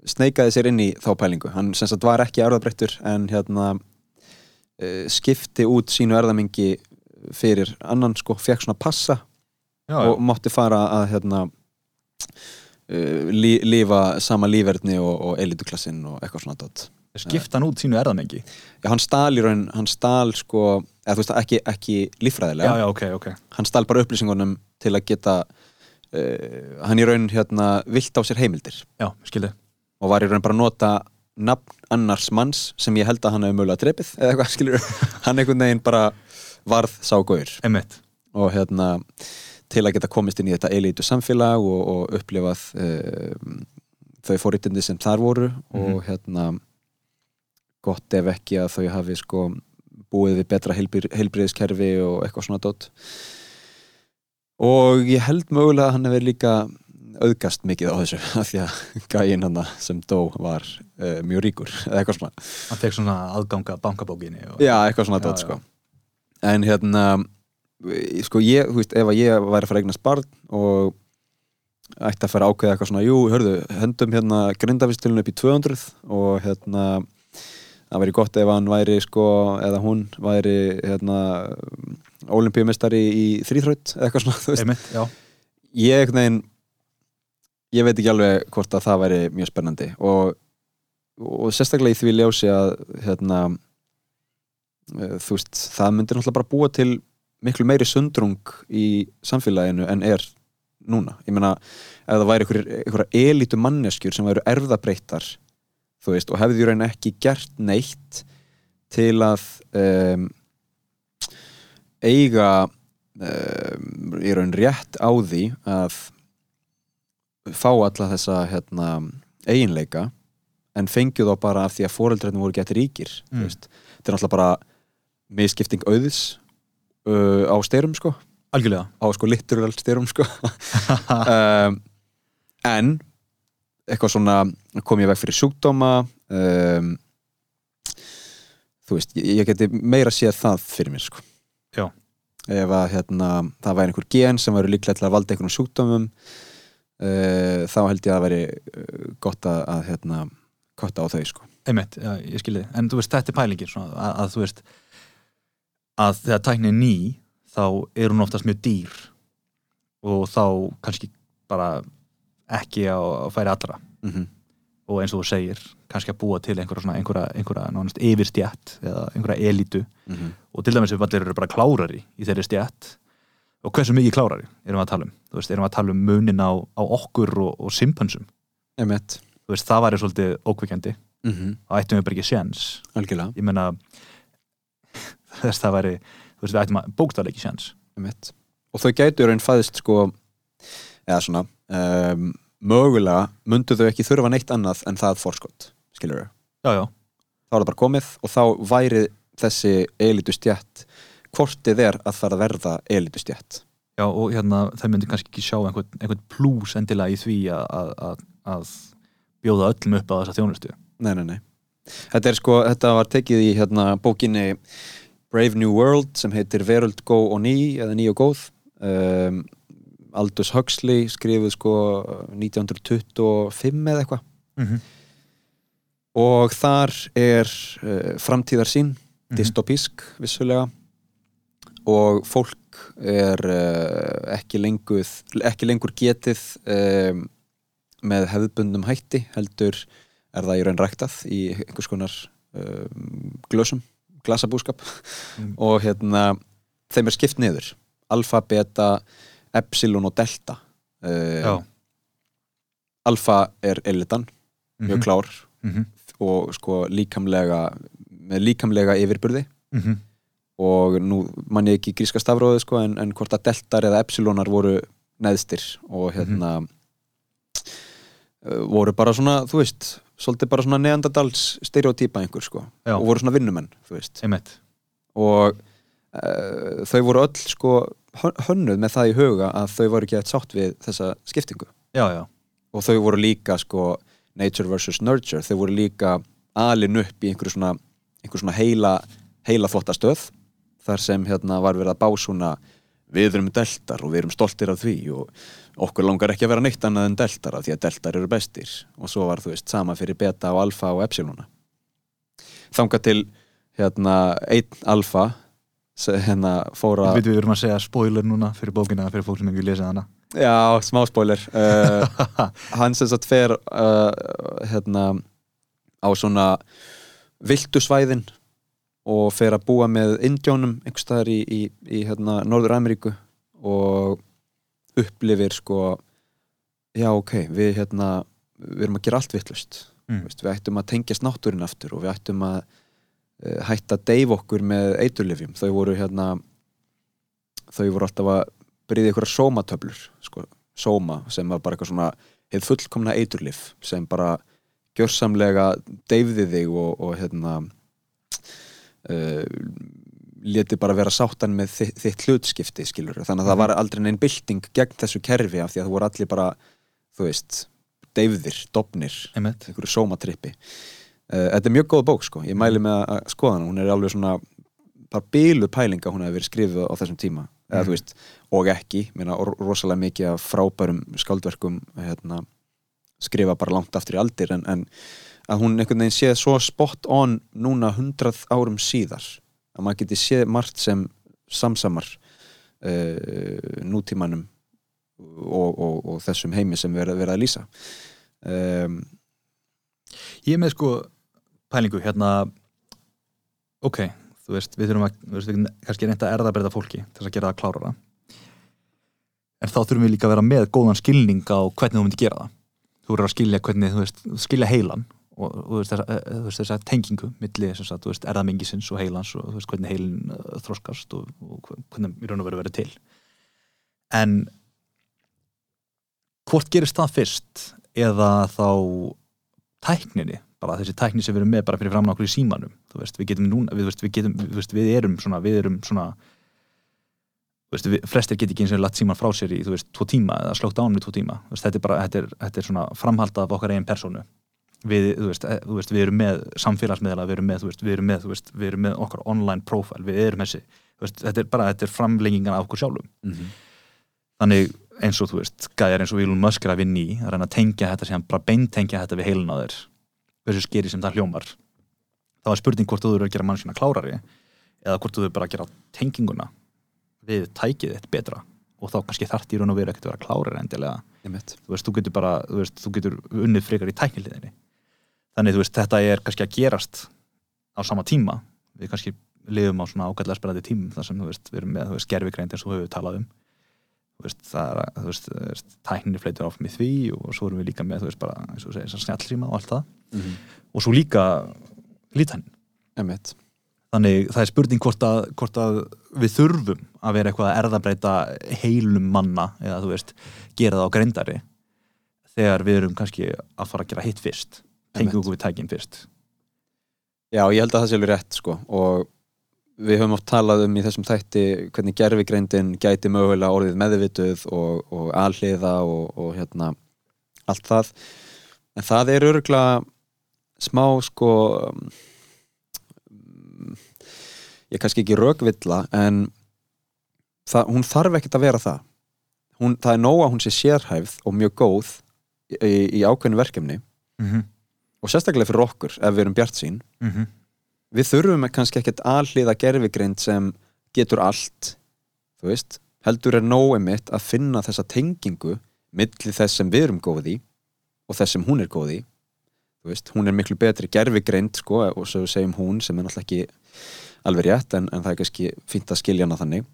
sneikaði sér inn í þá pælingu. Hann sem sagt var ekki erðabreittur en hérna uh, skipti út sínu erðamengi fyrir annan sko, fekk svona passa já, og mátti fara að hérna uh, lí, lífa sama lífverðni og, og elituklassin og eitthvað svona dot. skipta hann út sínu erðamengi, Já, hann stál í raun, hann stál sko, eða þú veist, ekki, ekki líffræðilega, já, já, ok, ok, hann stál bara upplýsingunum til að geta uh, hann í raun hérna vilt á sér heimildir. Og var í raun bara að nota nafn annars manns sem ég held að hann hefur mögulega drepið eða eitthvað, skilur, hann einhvern veginn bara varð sá gaur. Einmitt, og hérna til að geta komist inn í þetta elítu samfélag og, og upplifað um, þau fórítindi sem þar voru og hérna gott ef ekki að þau hafi sko búið við betra heilbrið, heilbriðiskerfi og eitthvað svona dót. Og ég held mögulega að hann hefur líka auðgast mikið á þessu af því að gæinn hann sem dó var uh, mjög ríkur eða eitthvað svona. Hann fekk svona aðganga bankabókinni og, Já, eitthvað svona Já, dót já. sko. En hérna sko ég, þú veist, ef að ég væri að fara eignast barn og ætti að fara ákveða eitthvað svona, jú, hörðu, hendum hérna grindavistulun upp í 200 og hérna það væri gott ef hann væri sko, eða hún væri hérna olimpíumistari í þrýþraut eða eitthvað svona, þú veist. Einmitt, ég einhvern veginn ég veit ekki alveg hvort að það væri mjög spennandi og, og sérstaklega í því ljósi að hérna eh, þú veist, það myndir náttúrulega bara búa til miklu meiri sundrung í samfélaginu en er núna, ég meina ef það væri einhverja elítu manneskjur sem væru erfðabreittar þú veist, og hefði í raun ekki gert neitt til að um, eiga um, í raun rétt á því að fá alla þessa hérna, eiginleika en fengju þá bara af því að foreldrættin voru gett ríkir Mm. þetta er náttúrulega bara misskipting auðis uh, á styrum sko. Algjörlega. Á sko literal styrum sko. Um, en eitthvað svona kom ég veg fyrir sjúkdóma um, þú veist, ég, ég geti meira séð það fyrir mér sko. Já. ef að hérna, það væri einhver gen sem væri líklega til að valda einhvern sjúkdómum uh, þá held ég að væri uh, gott að, að hérna, kotta á þau sko. Einmitt, já, ég skilði, en þú veist, þetta er pælingin svona, að, að þú veist að þegar tæknin er ný þá er hún oftast mjög dýr og þá kannski bara ekki á færi allra. Mm -hmm. og eins og þú segir, kannski að búa til einhverja, svona, einhverja, einhverja nánast yfirstjætt eða einhverja elítu. Mhm. og til dæmis ef allir eru bara klárari í þeirri stjætt og hversu mikið klárari erum við að tala um, þú veist, erum við að tala um munin á, á okkur og, og simpansum? Þú veist, það væri svolítið ókvikjandi mm -hmm. þá ættum við bara ekki séns. Ég meina þess það væri, þú veist, við ættum að bókstæðlega ekki Emmett og þau gætu raun fæðist sko eða svona um, mögulega myndu þau ekki þurfa neitt annað en það forskott, skilur þau já, já, þá er það bara komið og þá væri þessi elitustjætt hvort er að fara að verða elitustjætt já og hérna það myndi kannski ekki sjá einhvern, einhvern plús endilega í því að, að, að, að bjóða öllum upp á þessa þjónustu. Nei, nei, nei. Þetta sko, þetta var tekið í hérna bókinni Brave New World sem heitir Veröld gó og ný eða ný og góð um, Aldous Huxley skrifuð sko 1925 eða eitthvað mm -hmm. og þar er uh, framtíðarsýn Mhm. dystopísk vissulega og fólk er uh, ekki, lengur, ekki lengur getið um, með hefðbundum hætti heldur er það í raun ræktað í einhvers konar um, glösum, glasabúskap Mm. og hérna þeim er skipt niður alfa, beta, epsilon og delta um, alfa er elitan mjög Mhm. klár mm -hmm. og sko líkamlega með líkamlega yfirburði Mm -hmm. og nú mann ég ekki gríska stafróði sko en, en hvort að deltar eða epsilonar voru neðstir og hérna uh, voru bara svona, þú veist svolítið bara svona neandadals stereotýpa einhver sko. Já. og voru svona vinnumenn, þú veist. Einmitt. Og uh, þau voru öll sko hön- hönnuð með það í huga að þau voru ekki að sátt við þessa skiptingu. Já, já, og þau voru líka sko nature versus nurture, þau voru líka alin upp í einhverju svona, einhverju svona heila, heila þvottastöð þar sem hérna var verið að básuna við erum deltar og við erum stoltir af því og okkur langar ekki að vera neitt annað en deltar af því að deltar eru bestir. Og svo var þú veist sama fyrir beta og alfa og epsilona. Þanga til hérna einn alfa hérna fóra við við erum að segja spoiler núna fyrir bókina fyrir fólk sem ekki lesið hana. Já, smá spoiler. Uh, Hann sem sagt fer uh, hérna á svona viltu svæðin og fer að búa með indjónum einhvers staðar í, í, í hérna, Norður Ameríku og upplifir sko já ok, við hérna við erum að gera allt vittlust Mm. Við ættum að tengjast náttúrin aftur og við ættum að uh, hætta að deyfa okkur með eiturlifjum þau voru hérna þau voru alltaf að byrja ykkur sómatöflur sko, sóma sem var bara eitthvað svona heið fullkomna eiturlif sem bara gjörsamlega deyfði þig og, og hérna leti bara vera sáttan með þitt, þitt hlutskipti skilur þannig að það var aldrei neinn bylting gegn þessu kerfi af því að þú voru allir bara þú veist, deyfðir, einmitt. einhverju sómatrippi. Uh, þetta er mjög góð bók sko, ég mæli með að skoða hana. Hún er alveg svona bara bílu pælinga hún hefur verið skrifið á þessum tíma. Eða Mhm. þú veist, og ekki. Meina, rosalega mikið af frábærum skáldverkum hérna, skrifa bara langt aftur í aldir en, en að hún einhvern veginn séð svo spot on núna hundrað árum síðar að maður geti séð margt sem samsamar uh, nútímanum og, og, og þessum heimi sem verið að lýsa. Um, Ég með sko pælingu hérna ok, þú veist, við þurfum að við getum kannski reynda að erðabreyta fólki til þess að gera það klárara. En þá þurfum við líka að vera með góðan skilning á hvernig þú myndir gera það. Þú verður að skilja hvernig, veist, skilja heilan og og þú veist, þessa, eh, þessa tengingu milli, sem sagt, þú veist, erðamengisins og heilans og þú veist, hvernig heilin uh, þroskast og, og hvernig í raun og veru verið til. En hvort gerist það fyrst eða þá tækninni, bara þessi tækni sem við erum með bara fyrir framan okkur í símanum þú veist, við getum núna, við, við getum, við, við erum svona, við erum svona flestir get ekki eins og latt síman frá sér í, þú veist, tvo tíma eða slókt ánum í tvo tíma, þetta er bara þetta er, þetta er svona framhald af okkar eigin persónu við, þú veist, e, þú veist, við erum með samfélagsmiðla, við erum með, þú veist, við erum með, veist, við erum með okkar online profile, við erum þessi, veist, þetta er bara, þetta er framlengingan af okkur sjálfum. Mhm. þannig eins og þú veist, gæjar eins og Elon Musk er að vinna í að reyna að tengja þetta sem bara beintengja þetta við heilin á þér hversu skeri sem það hljómar þá er spurning hvort þú eru að gera mannskina klárari eða hvort þú eru bara að gera tenginguna við tækið þitt betra og þá kannski þarf í raun og veru ekkert að vera klárari endilega. Þú veist, þú getur bara, þú veist, þú getur unnið frekar í tækniliðinni þannig, þú veist, þetta er kannski að gerast á sama tíma. Við kannski lifum á svona ágætlega spennandi tímum þar sem, þú veist, við erum með, gerfigreind eins og við höfum talað um. Þú veist, það er, að- þú veist, tækninni fleitur áfram í því og svo erum við líka með, þú veist, bara, eins og þessar snjallsíma og allt það. Mhm. og svo líka lítænin þannig það er spurning hvort að, hvort að við þurfum að vera eitthvað að erðabreita heilum manna eða þú veist, gera það á greindari þegar við erum kannski að fara að gera hitt fyrst Einmitt. okkur við tækin fyrst Já, ég held að það sé alveg rétt sko og við höfum oft talað um í þessum þætti hvernig gerfigreindin gæti mögulega orðið meðvituð og, og alhliða og, og hérna allt það en það er örgulega smá sko um, ég er kannski ekki rögvilla en það, hún þarf ekkert að vera það hún, það er nóg að hún sé sérhæfð og mjög góð í, í ákveðinu verkefni mm -hmm. Og sérstaklega fyrir okkur ef við erum bjart sín Mm -hmm. við þurfum kannski ekkert alliða gerfigreind sem getur allt þú veist, heldur er nóg einmitt að finna þessa tengingu milli þess sem við erum góð í og þess sem hún er góð í. Þú veist, hún er miklu betri gerfigreind sko, og svo segjum hún sem er náttúrulega ekki alveg rétt en, en það er kannski fínt að skilja hana þannig.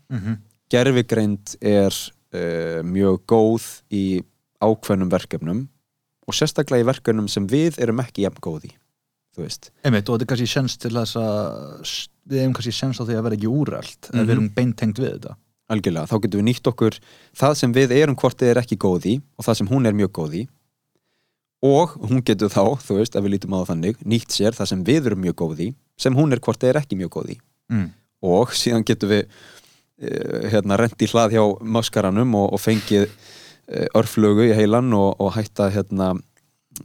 Gerfigreind er uh, mjög góð í ákveðnum verkefnum og sérstaklega í verkefnum sem við erum ekki jafn góð í þú veist Einmitt, og þetta er kannski sens til þess að við hefum kannski sens á því að vera ekki úrælt ef Mhm. við erum beintengt við þetta algjörlega, þá getum við nýtt okkur það sem við erum hvort þið er ekki góð í og það sem hún er mjög góð í og hún getur þá, þú veist, ef við lítum á það þannig nýtt sér það sem við erum mjög góð í sem hún er hvort þið er ekki mjög góð í mm. og síðan getum við uh, hérna rendi hlað hjá maskaranum og, og fengið örflögu í heilan og, og hætta hérna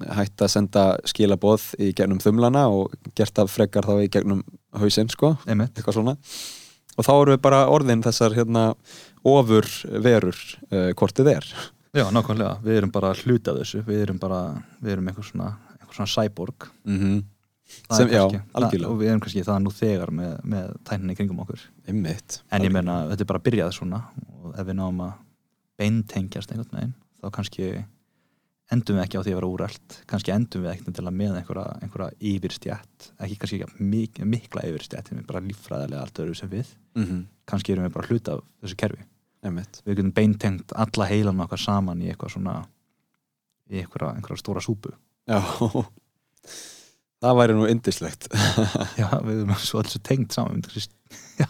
hætta að senda skilaboð í gegnum þumlana og gert af frekar þá í gegnum hausinn sko Einmitt. eitthvað svona. Og þá erum við bara orðin þessar hérna ofur verur uh, hvort þið er. Já, nákvæmlega, við erum bara hluti af þessu. Við erum bara, við erum einhver svona einhver svona cyborg. Mm -hmm. Sem- já, kannski- og við erum kannski það nú þegar með, með tækninni í kringum okkur. Einmitt. En ég meina, þetta er bara byrjað svona. Og ef við náum að beintengjast einhvern veginn, þá kannski endum við ekki á því að vera úrælt kannski endum við ekkert til að með einhverja, einhverja yfirstjætt, ekki kannski ekki mik mikla yfirstjætt, við erum bara líffræðilega allt öðru sem við, mm -hmm. kannski erum við bara hluta af þessu kerfi, einmitt. Við getum beintengt alla heilan okkar saman í eitthvað svona í einhverja, einhverja stóra súpu. Já það væri nú indislegt Já, við erum svo alls tengt saman já,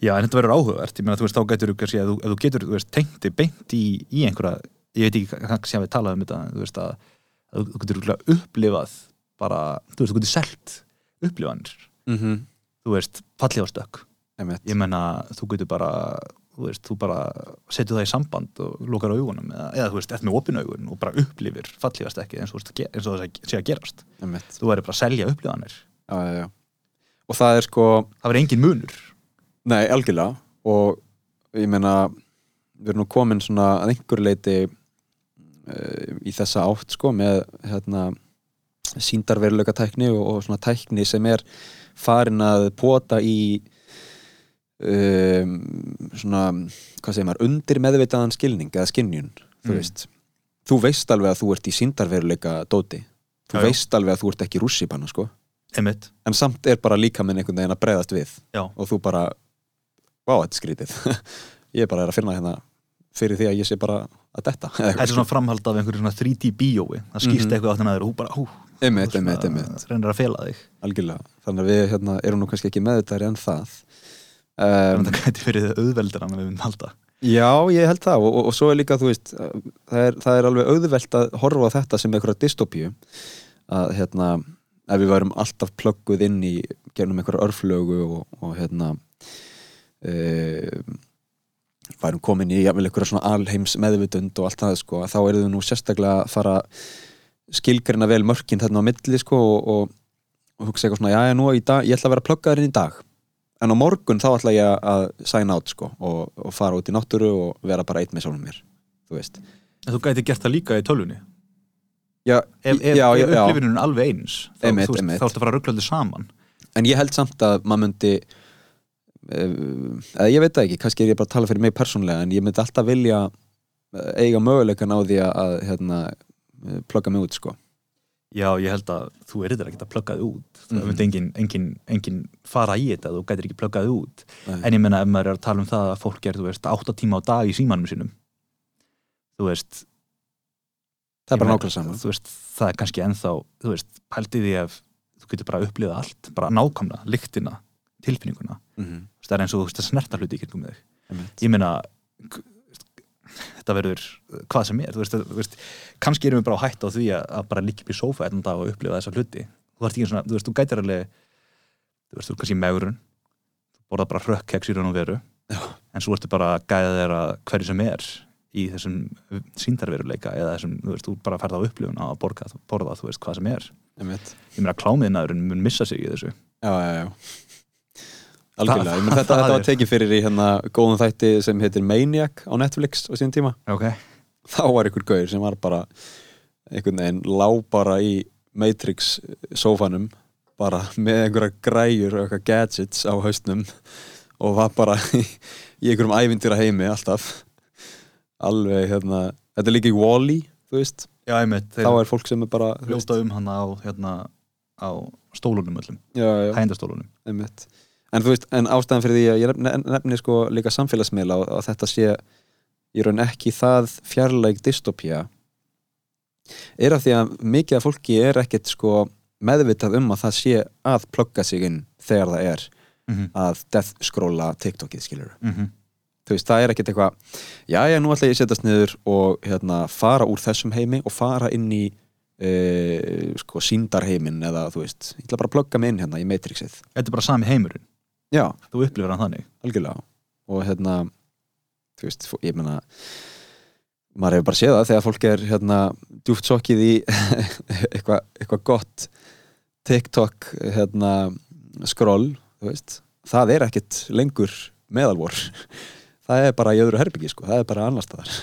já, en þetta verður áhugavert. Ég meina, þú veist, þá getur kannski, ef þú, getur þú veist, tengt þig beint í, í einhverja ég veit ekki, kannski að við talaðum um þetta þú veist að, að þú getur upplifað bara, þú veist, þú getur selt upplifanir, mm -hmm. þú veist fallið á einmitt. Ég meina þú getur bara, þú veist, þú bara setur það í samband og lokar augunum eða, eða þú veist, eftir með opin augun og bara upplifir fallið á stökki eins og, eins og það sé að gerast. Einmitt. Þú verður bara að selja upplifanir. Já, já, já. og það er sko það verður engin munur. Nei, algjörlega. Og ég meina við erum nú komin svona að einhver leiti uh, í þessa átt sko með hérna síndarveruleika tækni og, og svona tækni sem er farin að pota í um, svona, hvað segir maður undir meðveitaðan skilning eða skinnjun, þú Mm. þú veist alveg að þú ert í síndarveruleika dóti, þú Já, veist alveg að þú ert ekki rússipanna sko, en samt er bara líka minn einhvern veginn að bregðast við. Já. og þú bara vá, þetta er skrítið. Ég er bara að finna hérna fyrir því að ég sé bara að detta Þetta er svona framhald af einhverju svona 3D bíói. Það skýrst Mhm. eitthvað áttan að þér og þú bara, hú. Einmitt, einmitt, einmitt, reynir að fela þig. Algjörlega. Þannig að við hérna, erum nú kannski ekki meðvitaðri en það um, þetta gæti verið auðveldur en við myndum halda. Já, ég held það. Og, og, og svo er líka, þú veist það er, það er alveg auðvelt að horfa á þetta sem einhverja dystopíu. Að hérna, ef við værum alltaf plögguð inn í gernum einhverja örflögu og, og hérna um, værum komin í jafnvel einhverja svona alheims meðvitund og allt það sko, þá erum við nú sérstaklega að fara skilgrina vel mörkin þarna á milli sko og, hugsa eitthvað svona, já, já, nú í dag, ég ætla að vera pluggaður inn í dag en á morgun þá ætla ég að sign out sko og, og fara út í náttúru og vera bara eitt með sjálfum mér, þú veist En þú gæti gert það líka í tölvunni Já, Ef, ef, já, já, ef já. upplifunin er alveg eins þá, Einmitt, þú einmitt. þá ertu að fara þetta saman en ég held samt að maður myndi eh, eða ég veit það ekki, kannski er ég bara að tala fyrir mig persónlega en ég myndi alltaf vilja eh, eiga möguleikan á því að, hérna, eh, plugga mig út sko Já, ég held að þú er þetta ekki að plugga þið út það Mhm. myndi engin, engin, engin fara í þetta þú gætir ekki pluggað þið út Nei. en ég menna ef maður er að tala um það að fólk er þú veist, 8 tíma á dag í símanum sínum þú veist það er bara nákvæmlega saman þú veist, það er kannski ennþá þú veist, pældi því ef þú getur bara að upplifa allt, bara nákvæmlega, lyktina tilfinninguna, mm -hmm. Það er eins og þú veist að snerta hluti í kringum þig ég meina k- þetta verður hvað sem er veist, veist, kannski erum við bara á hætt á því að, bara líka upp í sófa einn dag og upplifa þessa hluti. Þú veist, svona, þú veist, þú gætir alveg þú veist, þú kannski megrun þú borða bara hrökkeks í raun og veru Já. en svo ertu bara að gæða þeirra hverju sem er í þessum síndarveruleika eða þessum, þú veist, þú bara ferð á upplifun að borga, borða, þú veist, hvað sem er. Ég meina, klámiðnaðurinn mun missa sig í þessu. Já, já, já algjörlega, menn þetta, þetta var tekið fyrir í hérna góðum þætti sem heitir Maniac á Netflix á síðan tíma. Ok, þá var einhver gaur sem var bara einhvern veginn lá bara í Matrix sófanum bara með einhverja græjur og eitthvað gadgets á haustnum og var bara í, í einhverjum ævindýra heimi alltaf. Alveg hérna þetta er líka í Wall-E, þú veist. Já, einmitt þá er fólk sem er bara þú veist, ljóta um hann á, hérna, á stólunum öllum, hægindastólunum. Einmitt en þú veist, en ástæðan fyrir því að ég nefni, nefni sko líka samfélagsmiðla og, og þetta sé í raun ekki það fjarlæg dystopía er af því að mikið af fólki er ekkert sko meðvitað um að það sé að plugga sig inn þegar það er mm -hmm. að death scrolla TikTokið skilur Mm þú veist, það er ekkert eitthvað já, já, nú ætla ég að setjast niður og hérna, fara úr þessum heimi og fara inn í e, sko, síndarheimin eða þú veist, ég ætla bara að plugga mig inn hérna í Matrixið. Þetta er bara sami heimurinn, já, þú upplifir hann þannig. Algjörlega. Og hérna þú veist, ég meina maður hefur bara séð það þegar fólk er hérna djúft sokkið í eitthvað eitthva gott TikTok hérna skroll, þú veist. Það er ekkit lengur meðalvor það er bara í öðru herbyggi sko, það er bara annar staðar.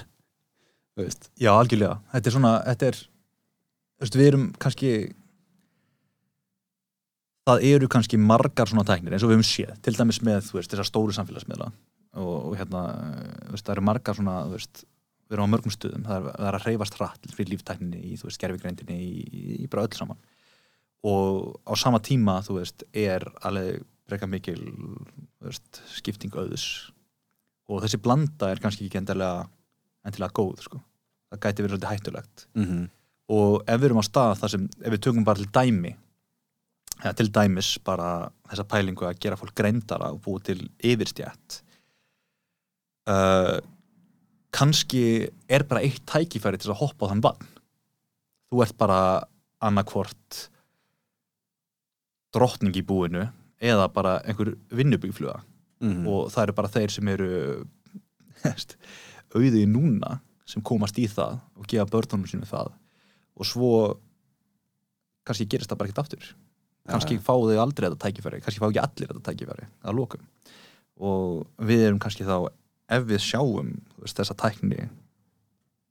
Þú veist, Já, algjörlega, þetta er svona þetta er, þú veist, við erum kannski það eru kannski margar svona tæknir eins og við höfum séð, til dæmis með veist, þessar stóru samfélagsmiðla. Og, og hérna, veist, það eru margar svona veist, við erum á mörgum stöðum það er, það er að hreyfast hratt fyrir líftækninni í, gerfigreindinni í, í, í bara öll saman. Og á sama tíma, er alveg breyka mikil skipting auðs. Og þessi blanda er kannski ekki endilega endilega góð, sko. Það gæti verið svolítið hættulegt. Mm og ef við erum á stað þar sem ef við tökum bara til dæmi eða til dæmis bara þessa pælingu að gera fólk greindara og búið til yfirstjætt uh, kannski er bara eitt tækifæri til að hoppa á þann bann. Þú ert bara annarkvort drottning í búinu eða bara einhver vinnubyggfluga. -hmm. og það eru bara þeir sem eru veist, auðið núna sem komast í það og gefa börnunum sínum það. Og svo kannski gerist það bara ekkert aftur kannski fá þau aldrei þetta tækifæri kannski fá ekki allir þetta tækifæri að lokum. Og við erum kannski þá ef við sjáum veist, þessa tækni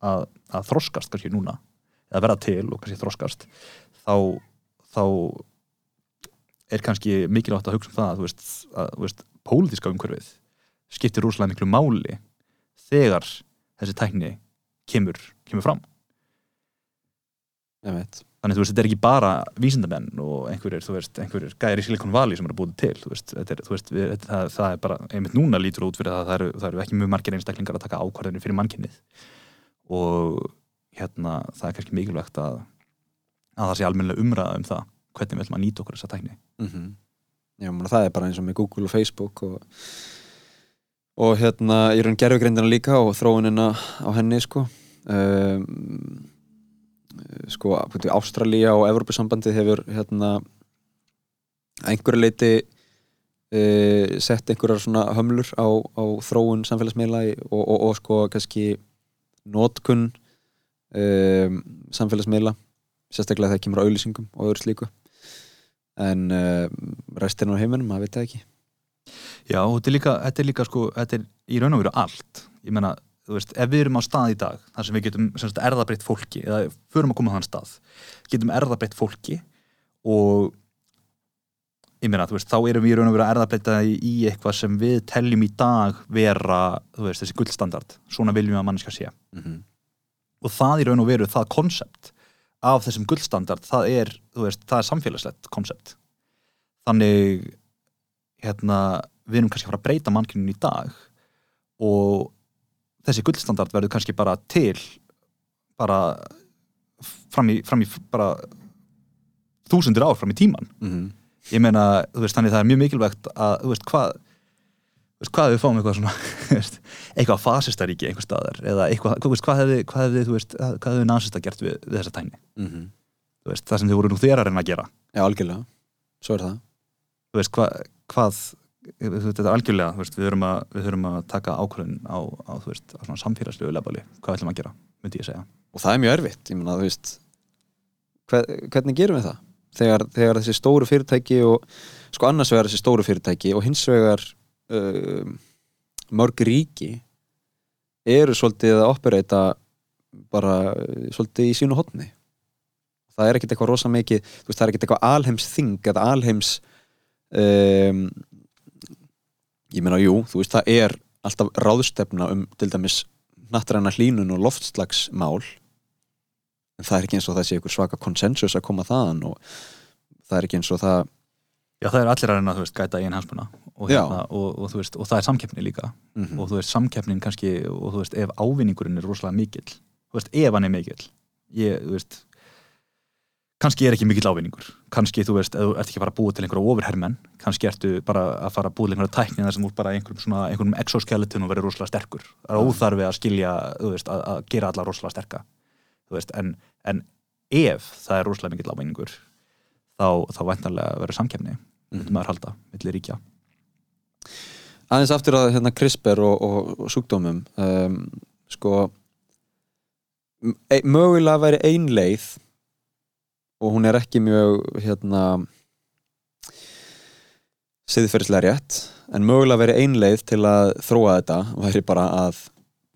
að, að þroskast kannski núna eða verða til og kannski þroskast þá, þá er kannski mikilvægt að hugsa um það að, þú veist, að þú veist, pólitíska umhverfið skiptir rúslega miklu máli þegar þessi tækni kemur, kemur fram. Ég veit þannig þú veist, þetta er ekki bara vísindamenn og einhverjir, þú veist, einhverjir gæri í Silicon Valley sem eru búið til, þú veist, er, þú veist við, það, það er bara, einmitt núna lítur út fyrir það að það eru, það eru ekki mjög margir einstaklingar að taka ákvarðinu fyrir mannkynnið og hérna, það er kannski mikilvægt að að það sé almennilega umræða um það hvernig við ætlum að nýta okkur þessa tækni. Mm Já, mena, það er bara eins og með Google og Facebook og, og hérna í raun gerfugreindina líka og þróunina á henni sko. Um, sko búti, Ástralía og Evrópusambandið hefur hérna einhverju leiti uh, sett einhverjar svona hömlur á, á þróun samfélagsmiðla og, og, og sko kannski notkun um, samfélagsmiðla. Sérstaklega þegar kemur á auðlýsingum og öðru slíku. En uh, restin á heiminum, maður veit það ekki. Já, þetta er líka, þetta er líka sko, þetta er í raun og veru allt. Ég meina, þú veist, ef við erum á stað í dag þar sem við getum erðabreytt fólki eða förum að koma á þann stað getum erðabreytt fólki og ég meina, þú veist, þá erum við raun og veru að erðabreyta í, í eitthvað sem við teljum í dag vera, þú veist, þessi gullstandard. Svona viljum við að mannska sé. Mm -hmm. og það í raun og veru það konsept af þessum gullstandard það er, þú veist, það er samfélagslegt konsept þannig hérna, við erum kannski að fara að breyta mannkynnin í dag og þessi gullstandard verður kannski bara til bara fram í, fram í bara þúsundir ár fram í tíman Mhm. ég meina, þú veist, þannig það er mjög mikilvægt að, þú veist, hvað þú veist, hvað við fáum eitthvað svona eitthvað fasistaríki einhver staðar eða eitthvað, þú veist, hvað hefði, hvað hefði, þú veist, hvað hefði nasista gert við, við þessa tækni, Mhm. þú veist, það sem þið voru nú þeirra að reyna að gera, Já, algjörlega, svo er það. Þú veist, hvað, hvað þetta er algjörlega, veist, við þurfum að, við þurfum að taka ákvörðun á, á, á samfélagslegu lefali, hvað ætlum að gera, myndi ég segja. og það er mjög erfitt, ég meina, þú veist hver, hvernig gerum við það? Þegar, þegar þessi stóru fyrirtæki og sko annars vegar þessi stóru fyrirtæki og hins vegar um, mörg ríki eru svolítið að operata bara uh, svolítið í sínu hotni það er ekkert eitthvað rosa mikið þú veist, það er ekkert eitthvað alheims þing eða alheims um, ég meina, jú, þú veist, það er alltaf ráðstefna um til dæmis nattræna hlínun og loftslagsmál en það er ekki eins og það sé ykkur svaka konsensus að koma þaðan og það er ekki eins og það Já, það er allir að reyna, þú veist, gæta einn hansmuna og, hérna, og, og, veist, og það er samkeppni líka. Mm og þú veist, samkeppnin kannski og þú veist, ef ávinningurinn er rosalega mikill þú veist, ef hann er mikill ég, þú veist kannski er ekki mikill ávinningur. Kannski, þú veist, ef þú ert ekki að fara að búa til einhverja ofurhermenn kannski ertu bara að fara að búa til einhverja tækni þar sem úr bara einhverjum svona einhverjum exoskeleton og verður rosalega sterkur. Það er óþarfi að skilja, þú veist, að, að gera alla rosalega sterka þú veist, en, en ef það er rosalega mikill ávinningur þá, þá væntanlega verður samkeppni myndi maður halda, milli ríkja. Aðeins aftur að hérna CRISPR og, og, og sjúkdómum. Um, sko m- e mögulega væri ein leið og hún er ekki mjög hérna siðferðislega rétt en mögulega væri ein leið til að þróa þetta væri bara að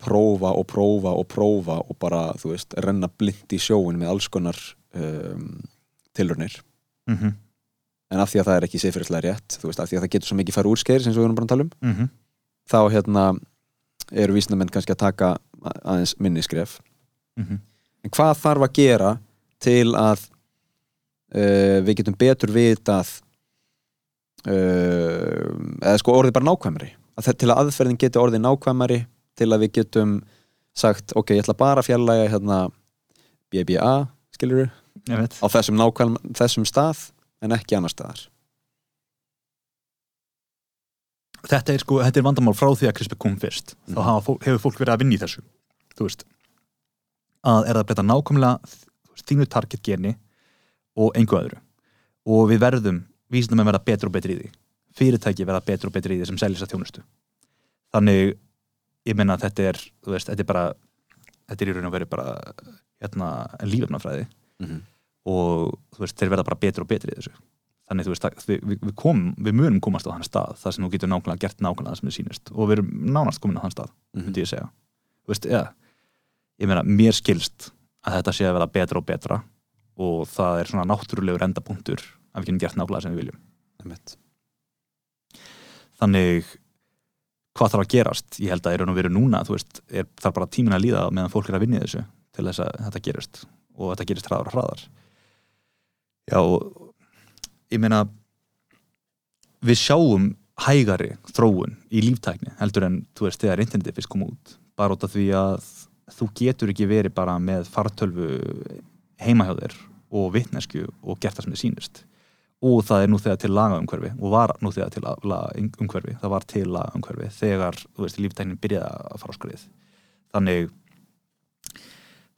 prófa og prófa og prófa og bara, þú veist, renna blind í sjóin með alls konar um, tilurnir mm -hmm. en af því að það er ekki siðferðislega rétt þú veist, af því að það getur svo mikið fara úrskeiris eins og við erum bara að tala um Mm -hmm. þá hérna eru vísindamenn kannski að taka aðeins minni skref Mhm. en hvað þarf að gera til að uh, við getum betur vitað uh, eða sko orðið bara nákvæmari. Að til að aðferðin geti orðið nákvæmari til að við getum sagt ok, ég ætla bara að fjarlæga hérna BBA, veit. á þessum nákvæm þessum stað en ekki annar staðar. Þetta er sko, þetta er vandamál frá því að CRISPR kom fyrst. Þá Mhm. hafa, fólk- hefur fólk verið að vinna í þessu þú veist. Að er það að breyta nákvæmlega þínu target geni og einhver öðru. Og við verðum, vísindamenn verða betur og betur í því. Fyrirtæki verða betur og betur í því sem selja þess að þjónustu. Þannig, ég meina að þetta er þú veist, þetta er bara þetta er í raun og verið bara hérna, lífefnafræði. Mhm. og þú veist, þeir verða bara betur og betur í þessu. Þannig þú veist, það, við, við, kom, við munum komast á þann stað þar sem þú getur nákvæmlega gert nákvæmlega það sem þið sýnist. Og við erum nánast komin á þann stað Mhm. myndi ég segja. Þú veist, ja, ég meina, mér skilst að þetta sé að verða betra og betra og það er svona náttúrulegur endapunktur að við getum gert nákvæmlega sem við viljum. Þannig hvað þarf að gerast? Ég held að er raun og veru núna veist, er, þarf bara tímin að líða meðan fólk er að vinna í þessu til þess að þetta gerist. Og þetta gerist hraðar og hraðar. Já og ég meina við sjáum hægari þróun í líftækni heldur en þú veist þegar internetið fyrst kom út. Bara út af því að þú getur ekki verið bara með fartölvu heima hjá þér og vitnesku og gert það sem þið sýnist. Og það er nú þegar til lagaumhverfi og var nú þegar til lagaumhverfi. Það var til lagaumhverfi þegar þú veist, líftæknin byrjaði að fara á skrið. Þannig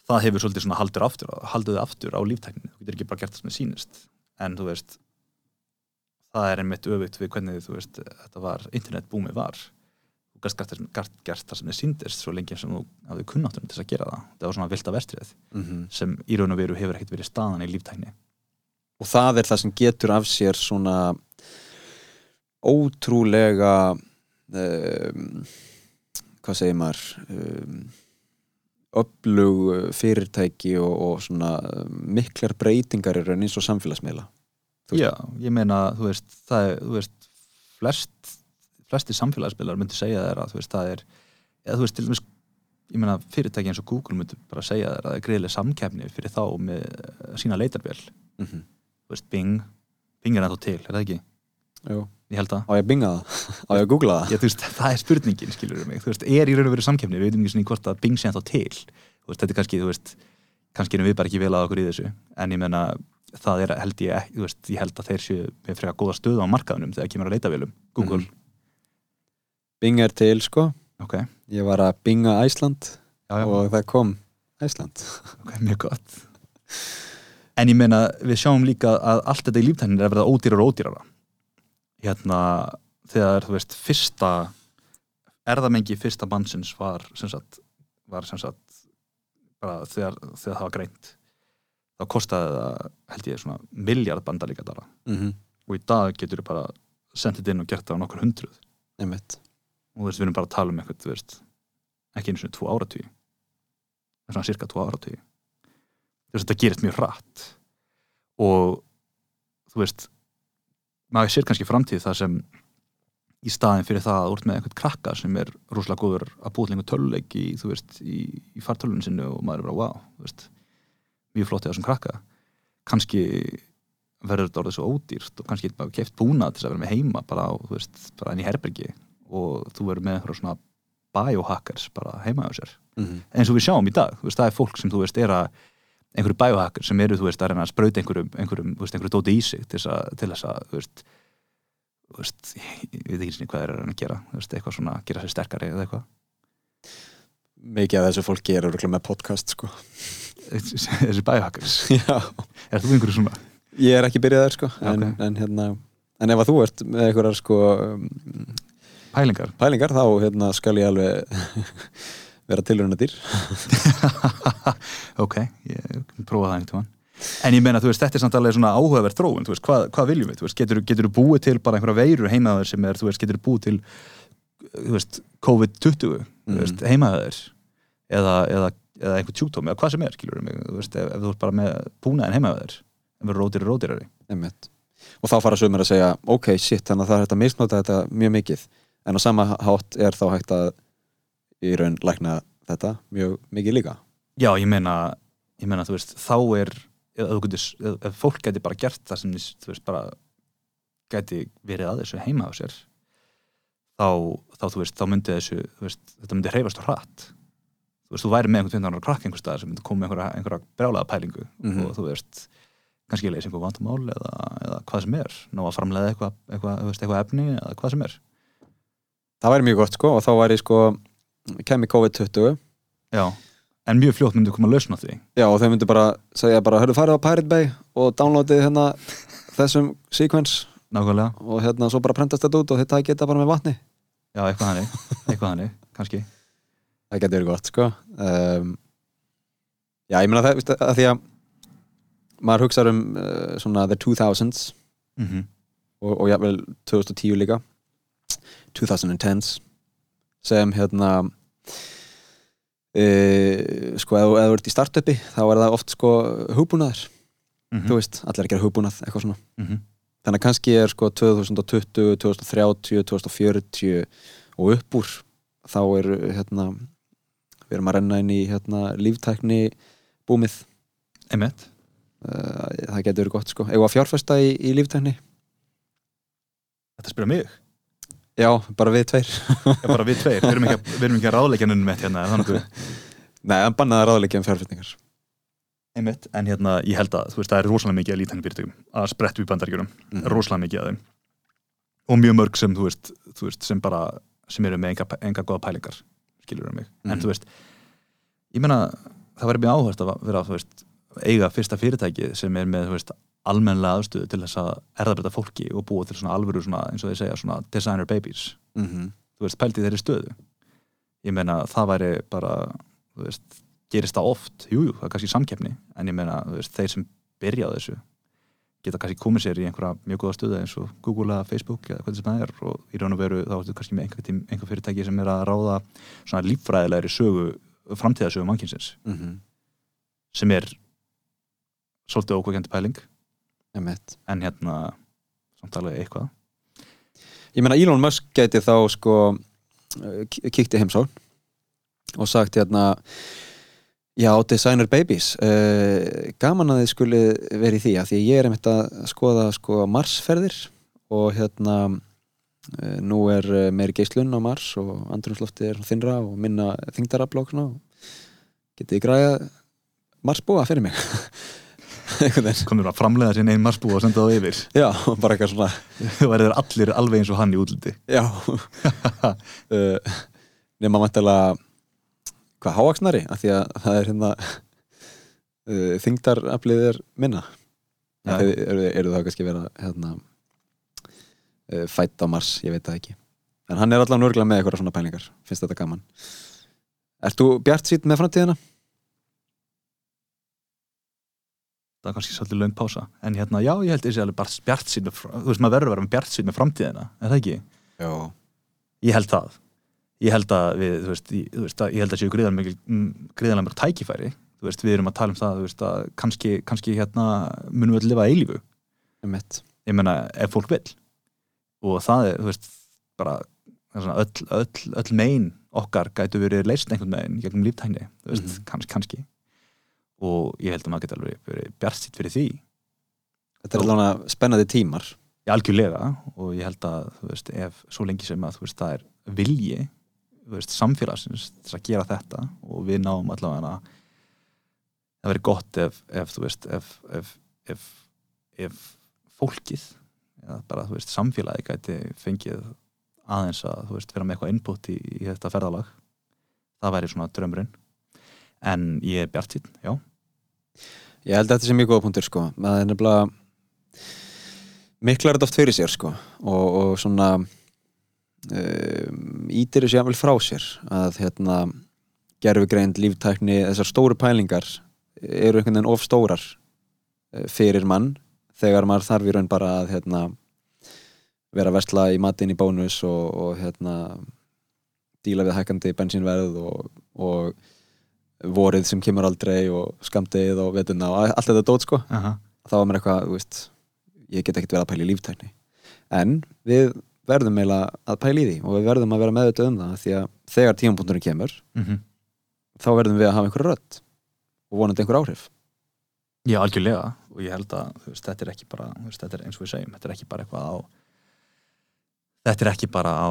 það hefur svolítið svona haldur aftur haldið aftur á líftæknin, þú getur ekki bara gert það sem þið sýnist. En þú veist það er einmitt öfugt við hvernig þú veist, þetta var, internetbúmi var þú gæst gert, það sem þið síndist svo lengi sem þú hafði kunnáttunum til að gera það. Það var svona vilda verstrið mm sem í raun og veru hefur ekkert verið staðan í líftækni. Og það er það sem getur af sér svona ótrúlega um, hvað segir maður um, öflug fyrirtæki og, og svona miklar breytingar er eins og samfélagsmiðla. Já, ég meina, þú veist, það er, þú veist, flest, flesti samfélagsspilar myndi segja þér að, þú veist, það er, eða þú veist, til dæmis, ég meina, fyrirtæki eins og Google myndi bara segja þér að það er greiðlega samkeppni fyrir þá með eh, sína leitarvél, mm -hmm. þú veist, Bing, Bing er ennþá til, er það ekki? Jú. Ég held að, á ég að binga það, á ég að googla það? Já, þú veist, það er spurningin, skilur mig, þú veist, er í raun og veru samkeppni, við veitum ekki svona í hvort að Bing sé ennþá til, þú veist, þetta er kannski, þú veist, kannski erum við bara ekki vel að okkur í þessu, en ég meina, það er, held ég, þú veist, ég held að þeir séu með frekar góða stöðu á markaðunum þegar kemur að leitavélum, Google, Mhm. Bing er til sko. Ok, ég var að binga Æsland já, já. og það kom Æsland ok, mjög gott. En ég meina, við sjáum líka að allt þetta í líftæknin er að verða ódýrar og ódýrara. Hérna, þegar þú veist, fyrsta erðamengi fyrsta bandsins var sem sagt, var sem sagt bara þegar, þegar það var greint þá kostaði það, held ég, svona miljard bandaríkadala mm -hmm. og í dag getur þú bara sendið inn og gert það á nokkur hundruð. Einmitt og þú veist, við erum bara að tala um eitthvað, þú veist ekki einu svona tvo áratví svona cirka tvo áratví þú veist, þetta gerist mjög hratt. Og þú veist maður sér kannski framtíð það sem í staðin fyrir það að þú ert með eitthvað krakka sem er rosalega góður að búið lengur töluleik í, þú veist, í, í fartölunum sinni og maður er bara, wow, þú veist mjög flott eða sem krakka. Kannski verður þetta orðið svo ódýrt og kannski bara keft búnað til að vera með heima bara, á, veist, bara enn í herbergi og þú verður með eitthvað svona biohackers bara heima á sér. Mm -hmm. eins og við sjáum í dag, þú veist, það er fólk sem þú veist er að einhverju biohackers sem eru þú veist að reyna að sprauta einhverjum, einhverjum, þú veist, einhverju dóti í sig til þess að, þú veist, þú veist ég veit ekki hvað eru að reyna að gera þú veist, eitthvað svona, gera sér sterkari eða eitthvað. Mikið af þessu fólki er örugglega með podcast sko. Þessi biohackers, já. Er þú einhverju svona? Ég er ekki byrjaðar sko en, Ok. en hérna en ef að þú ert með einhverjar sko um, pælingar? Pælingar þá hérna skal ég alveg vera tilruna dýr ok, ég prófa það einhvern tímann. En ég meina, þú veist, þetta er samt alveg svona áhugaverð þróun, þú veist, hvað, hvað viljum við, þú veist, getur, getur búið til bara einhverja veirur heimaður sem er, þú veist, getur búið til þú veist, COVID-20 þú Mhm. veist, heimaður eða, eða, eða einhver tjúkdóm, eða hvað sem er, skilur mig, þú veist, ef, ef þú ert bara með búnaðin heimaður ef við rótir rótirari Einmitt. og þá fara sömur að segja ok, shit, þannig að það er hægt að misnota þetta mjög mikið en á sama hátt er þá hægt að í raun lækna þetta mjög mikið líka. Já, ég meina, ég meina, þú veist, þá er getur, ef, ef fólk geti bara gert það sem, þú veist, bara geti verið að þessu heima á sér þá, þá þú veist, þá myndi þessu, veist, þetta myndi hreyfast á hratt. Þú veist, þú væri með einhvern 15 ára krakk einhver stað sem myndi koma einhverja, einhverja brjálega pælingu Mhm. og þú veist, kannski leysa einhver vandamál eða, eða hvað sem er, ná að framlega eitthvað, veist, eitthvað efni eða hvað sem er það væri mjög gott sko og þá væri sko kemi COVID-20. Já, en mjög fljótt myndi koma að lausna því. Já og þau myndu bara segja bara hörðu farið á Pirate Bay og downloadið hérna þessum sequence. Nákvæmlega, og hérna svo bara prentast þetta út og þetta geta bara með vatni. Já, eitthvað hannig eitthvað hannig, kannski. Það getur verið gott sko. Um, já ég meina það veist, að því að maður hugsaður um uh, svona the 2000s mm og, og jafnvel 2010 líka 2010s sem hérna e, sko ef, þú ert í startupi þá er það oft sko hugbúnaður. Mhm. þú veist, allir að gera hugbúnað eitthvað svona. -hmm. þannig að kannski er sko 2020, 2030 2040 og upp úr þá er hérna við erum að renna inn í hérna líftækni búmið. Einmitt. Uh, það getur verið gott sko. Eða fjárfesta í, í líftækni? Þetta spyrja mig, já, bara við tveir. Já, bara við tveir, við erum ekki, við erum ekki að ráðleikja nunum með hérna, Nei, hann bannaði ráðleikja um fjárfestingar. Einmitt, en hérna, ég held að, þú veist, það er rosalega mikið að lítan fyrirtökum að spretta upp í bandaríkjurum, Mhm. rosalega mikið að þeim. Og mjög mörg sem, þú veist, þú veist sem bara, sem eru með enga, enga góða pælingar, skilur um mig, en Mhm. þú veist ég meina, það væri mjög áhört að vera, þú veist eiga fyrsta fyrirtæki sem er með, þú veist almennlega aðstöðu til þess að erðabreyta fólki og búa til svona alvöru svona, eins og þeir segja, svona designer babies. Mm þú veist, pældi þeirri stöðu. Ég meina, það væri bara þú veist, gerist það oft? Jújú, jú, það er kannski samkeppni, en ég meina veist, þeir sem byrja á þessu geta kannski komið sér í einhverja mjög góða stöðu eins og Google eða Facebook eða hvað sem það er og í raun og veru þá ertu kannski með einhver, einhver fyrirtæki sem er að ráða svona líffræðilegri sögu framtíðasögu mannkynsins -hmm. sem er svolítið ókvækjandi pæling Emmett en hérna samt alveg eitthvað. Ég meina Elon Musk gæti þá sko k- kíkti heimsól og sagt hérna já, designer babies. Uh, gaman að þið skuli verið því af því að ég er einmitt að skoða sko Marsferðir og hérna uh, nú er uh, meiri geislun á Mars og andrumslofti er þinnra og minna þingdarafl og getið græða Marsbúa fyrir mig komur að framlega sín einn marsbú og senda það yfir. Já, bara eitthvað svona. Þú verður allir alveg eins og hann í útliti. Já. Uh, Nefna mæntilega Hvað hávaksnari af Því að það er hérna uh, Þingdaraflið er minna. Já. Þeir eru, eru það kannski vera hérna uh, Fætt á Mars, ég veit það ekki. En hann er allan örgulega með eitthvað svona pælingar Finnst þetta gaman. Ert þú bjart sýtt með framtíðina? Það er kannski svolítið löng pása. En hérna, já, ég held þessi alveg bara bjart sín þú veist, maður verður að vera með bjart sín með framtíðina er það ekki? Já. Ég held það. Ég held að við, þú veist, ég, þú veist að, ég held að séu mm, gríðarlega mörg tækifæri. Þú veist, við erum að tala um það, þú veist, að kannski, kannski hérna munum við að lifa eilífu. Emmett ég meina, ef fólk vil og það er, þú veist, bara það öll, öll, öll megin okkar gætu verið leist einhvern veginn gegnum líftækni, þú veist, Mhm. kannski, kannski og ég held að maður geti alveg verið bjartsitt fyrir því. Þetta er alveg spennandi tímar. Í algjörlega. Og ég held að þú veist, ef svo lengi sem að veist, það er vilji þú veist, samfélagsins til þess að gera þetta og við náum allavega að það veri gott ef, ef þú veist, ef, ef, ef, ef fólkið eða bara, þú veist, samfélagi gæti fengið aðeins að þú veist, vera með eitthvað input í, í þetta ferðalag. Það væri svona draumurinn. En ég er bjartinn, já Ég held að þetta sé mjög góða punktur sko. Það er nefnilega miklar þetta oft fyrir sér sko og, og svona um, ítir þessu jafnvel frá sér að hérna gerfugreind, líftækni, þessar stóru pælingar eru einhvern veginn of stórar eh, fyrir mann þegar maður þarf í raun bara að hérna vera að versla í matinn í bónus og, og hérna díla við hækkandi bensínverð og, og vorið sem kemur aldrei og skamdegið og vetuna og allt þetta dót sko. Aha. þá var mér eitthvað, þú veist ég get ekkert verið að pæla í líftækni. En við verðum eiginlega að pæla í því og við verðum að vera meðvitað um það því að þegar tímapunkturinn kemur Mm þá verðum við að hafa einhver rödd og vonandi einhver áhrif. Já, algjörlega. Og ég held að veist, þetta er ekki bara veist, þetta er eins og við segjum, þetta er ekki bara eitthvað á þetta er ekki bara á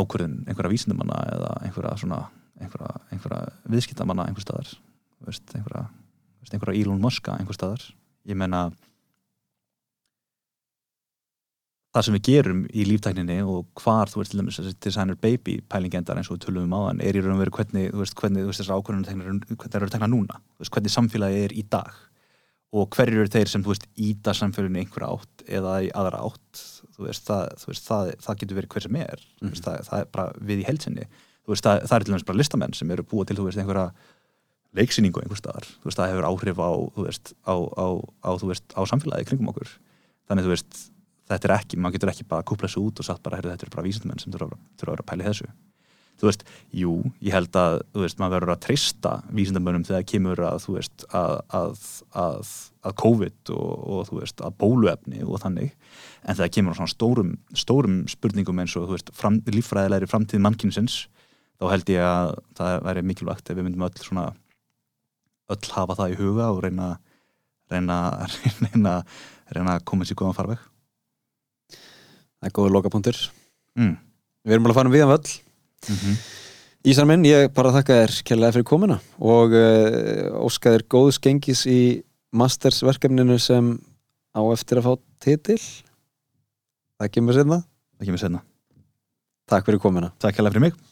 ákvörðun einhverja vísindumanna eða einhverja svona einhverja, einhverja viðskiptamanna einhver staðar veist, einhverja, veist, einhverja Elon Muska einhver staðar. Ég menna það sem við gerum í líftækninni og hvar þú veist til dæmis þessi designer baby pælingendar eins og við tölum um áðan er í raun og veru hvernig, þú veist, hvernig þú veist, þessar það eru tekna núna. Þú veist, hvernig samfélagi er í dag. Og hverjir eru þeir sem, þú veist, íta samfélaginu í einhverja átt eða í aðra átt? Þú veist, það, þú veist, það, það getur verið hver sem er. Mm veist, það, það er bara við í heilsinni þú veist, það, það er til dæmis bara listamenn sem eru búið til, þú veist, einhverja leiksýningu einhver staðar, þú veist, það hefur áhrif á, þú veist, á, á, á, þú veist, á samfélagi kringum okkur, þannig, þú veist þetta er ekki, maður getur ekki bara að kúpla þessu út og sagt bara, heyrðu, þetta eru bara vísindamenn sem þurfa að vera að pæla í þessu. Þú veist, jú, ég held að þú veist, maður verður að treysta vísindamönnum þegar kemur að, þú veist, að, að, að, að COVID og, og þú veist, að bóluefni og þannig. En þegar kemur á svona stórum, stórum spurningum eins og, þú veist, fram, líffræðilegri framtíð mannkynsins, þá held ég að það væri mikilvægt ef við myndum öll svona öll hafa það í huga og reyna reyna, reyna, reyna að koma sér góðan farveg það er góður lokapunktur mm. við erum alveg að fara um viðan völl Mm -hmm. Ísar minn, ég bara þakka þér kærlega fyrir komuna og uh, óska þér góðs gengis í mastersverkefninu sem á eftir að fá titil það kemur sérna Það kemur senna. Takk fyrir komuna Takk hérlega fyrir mig.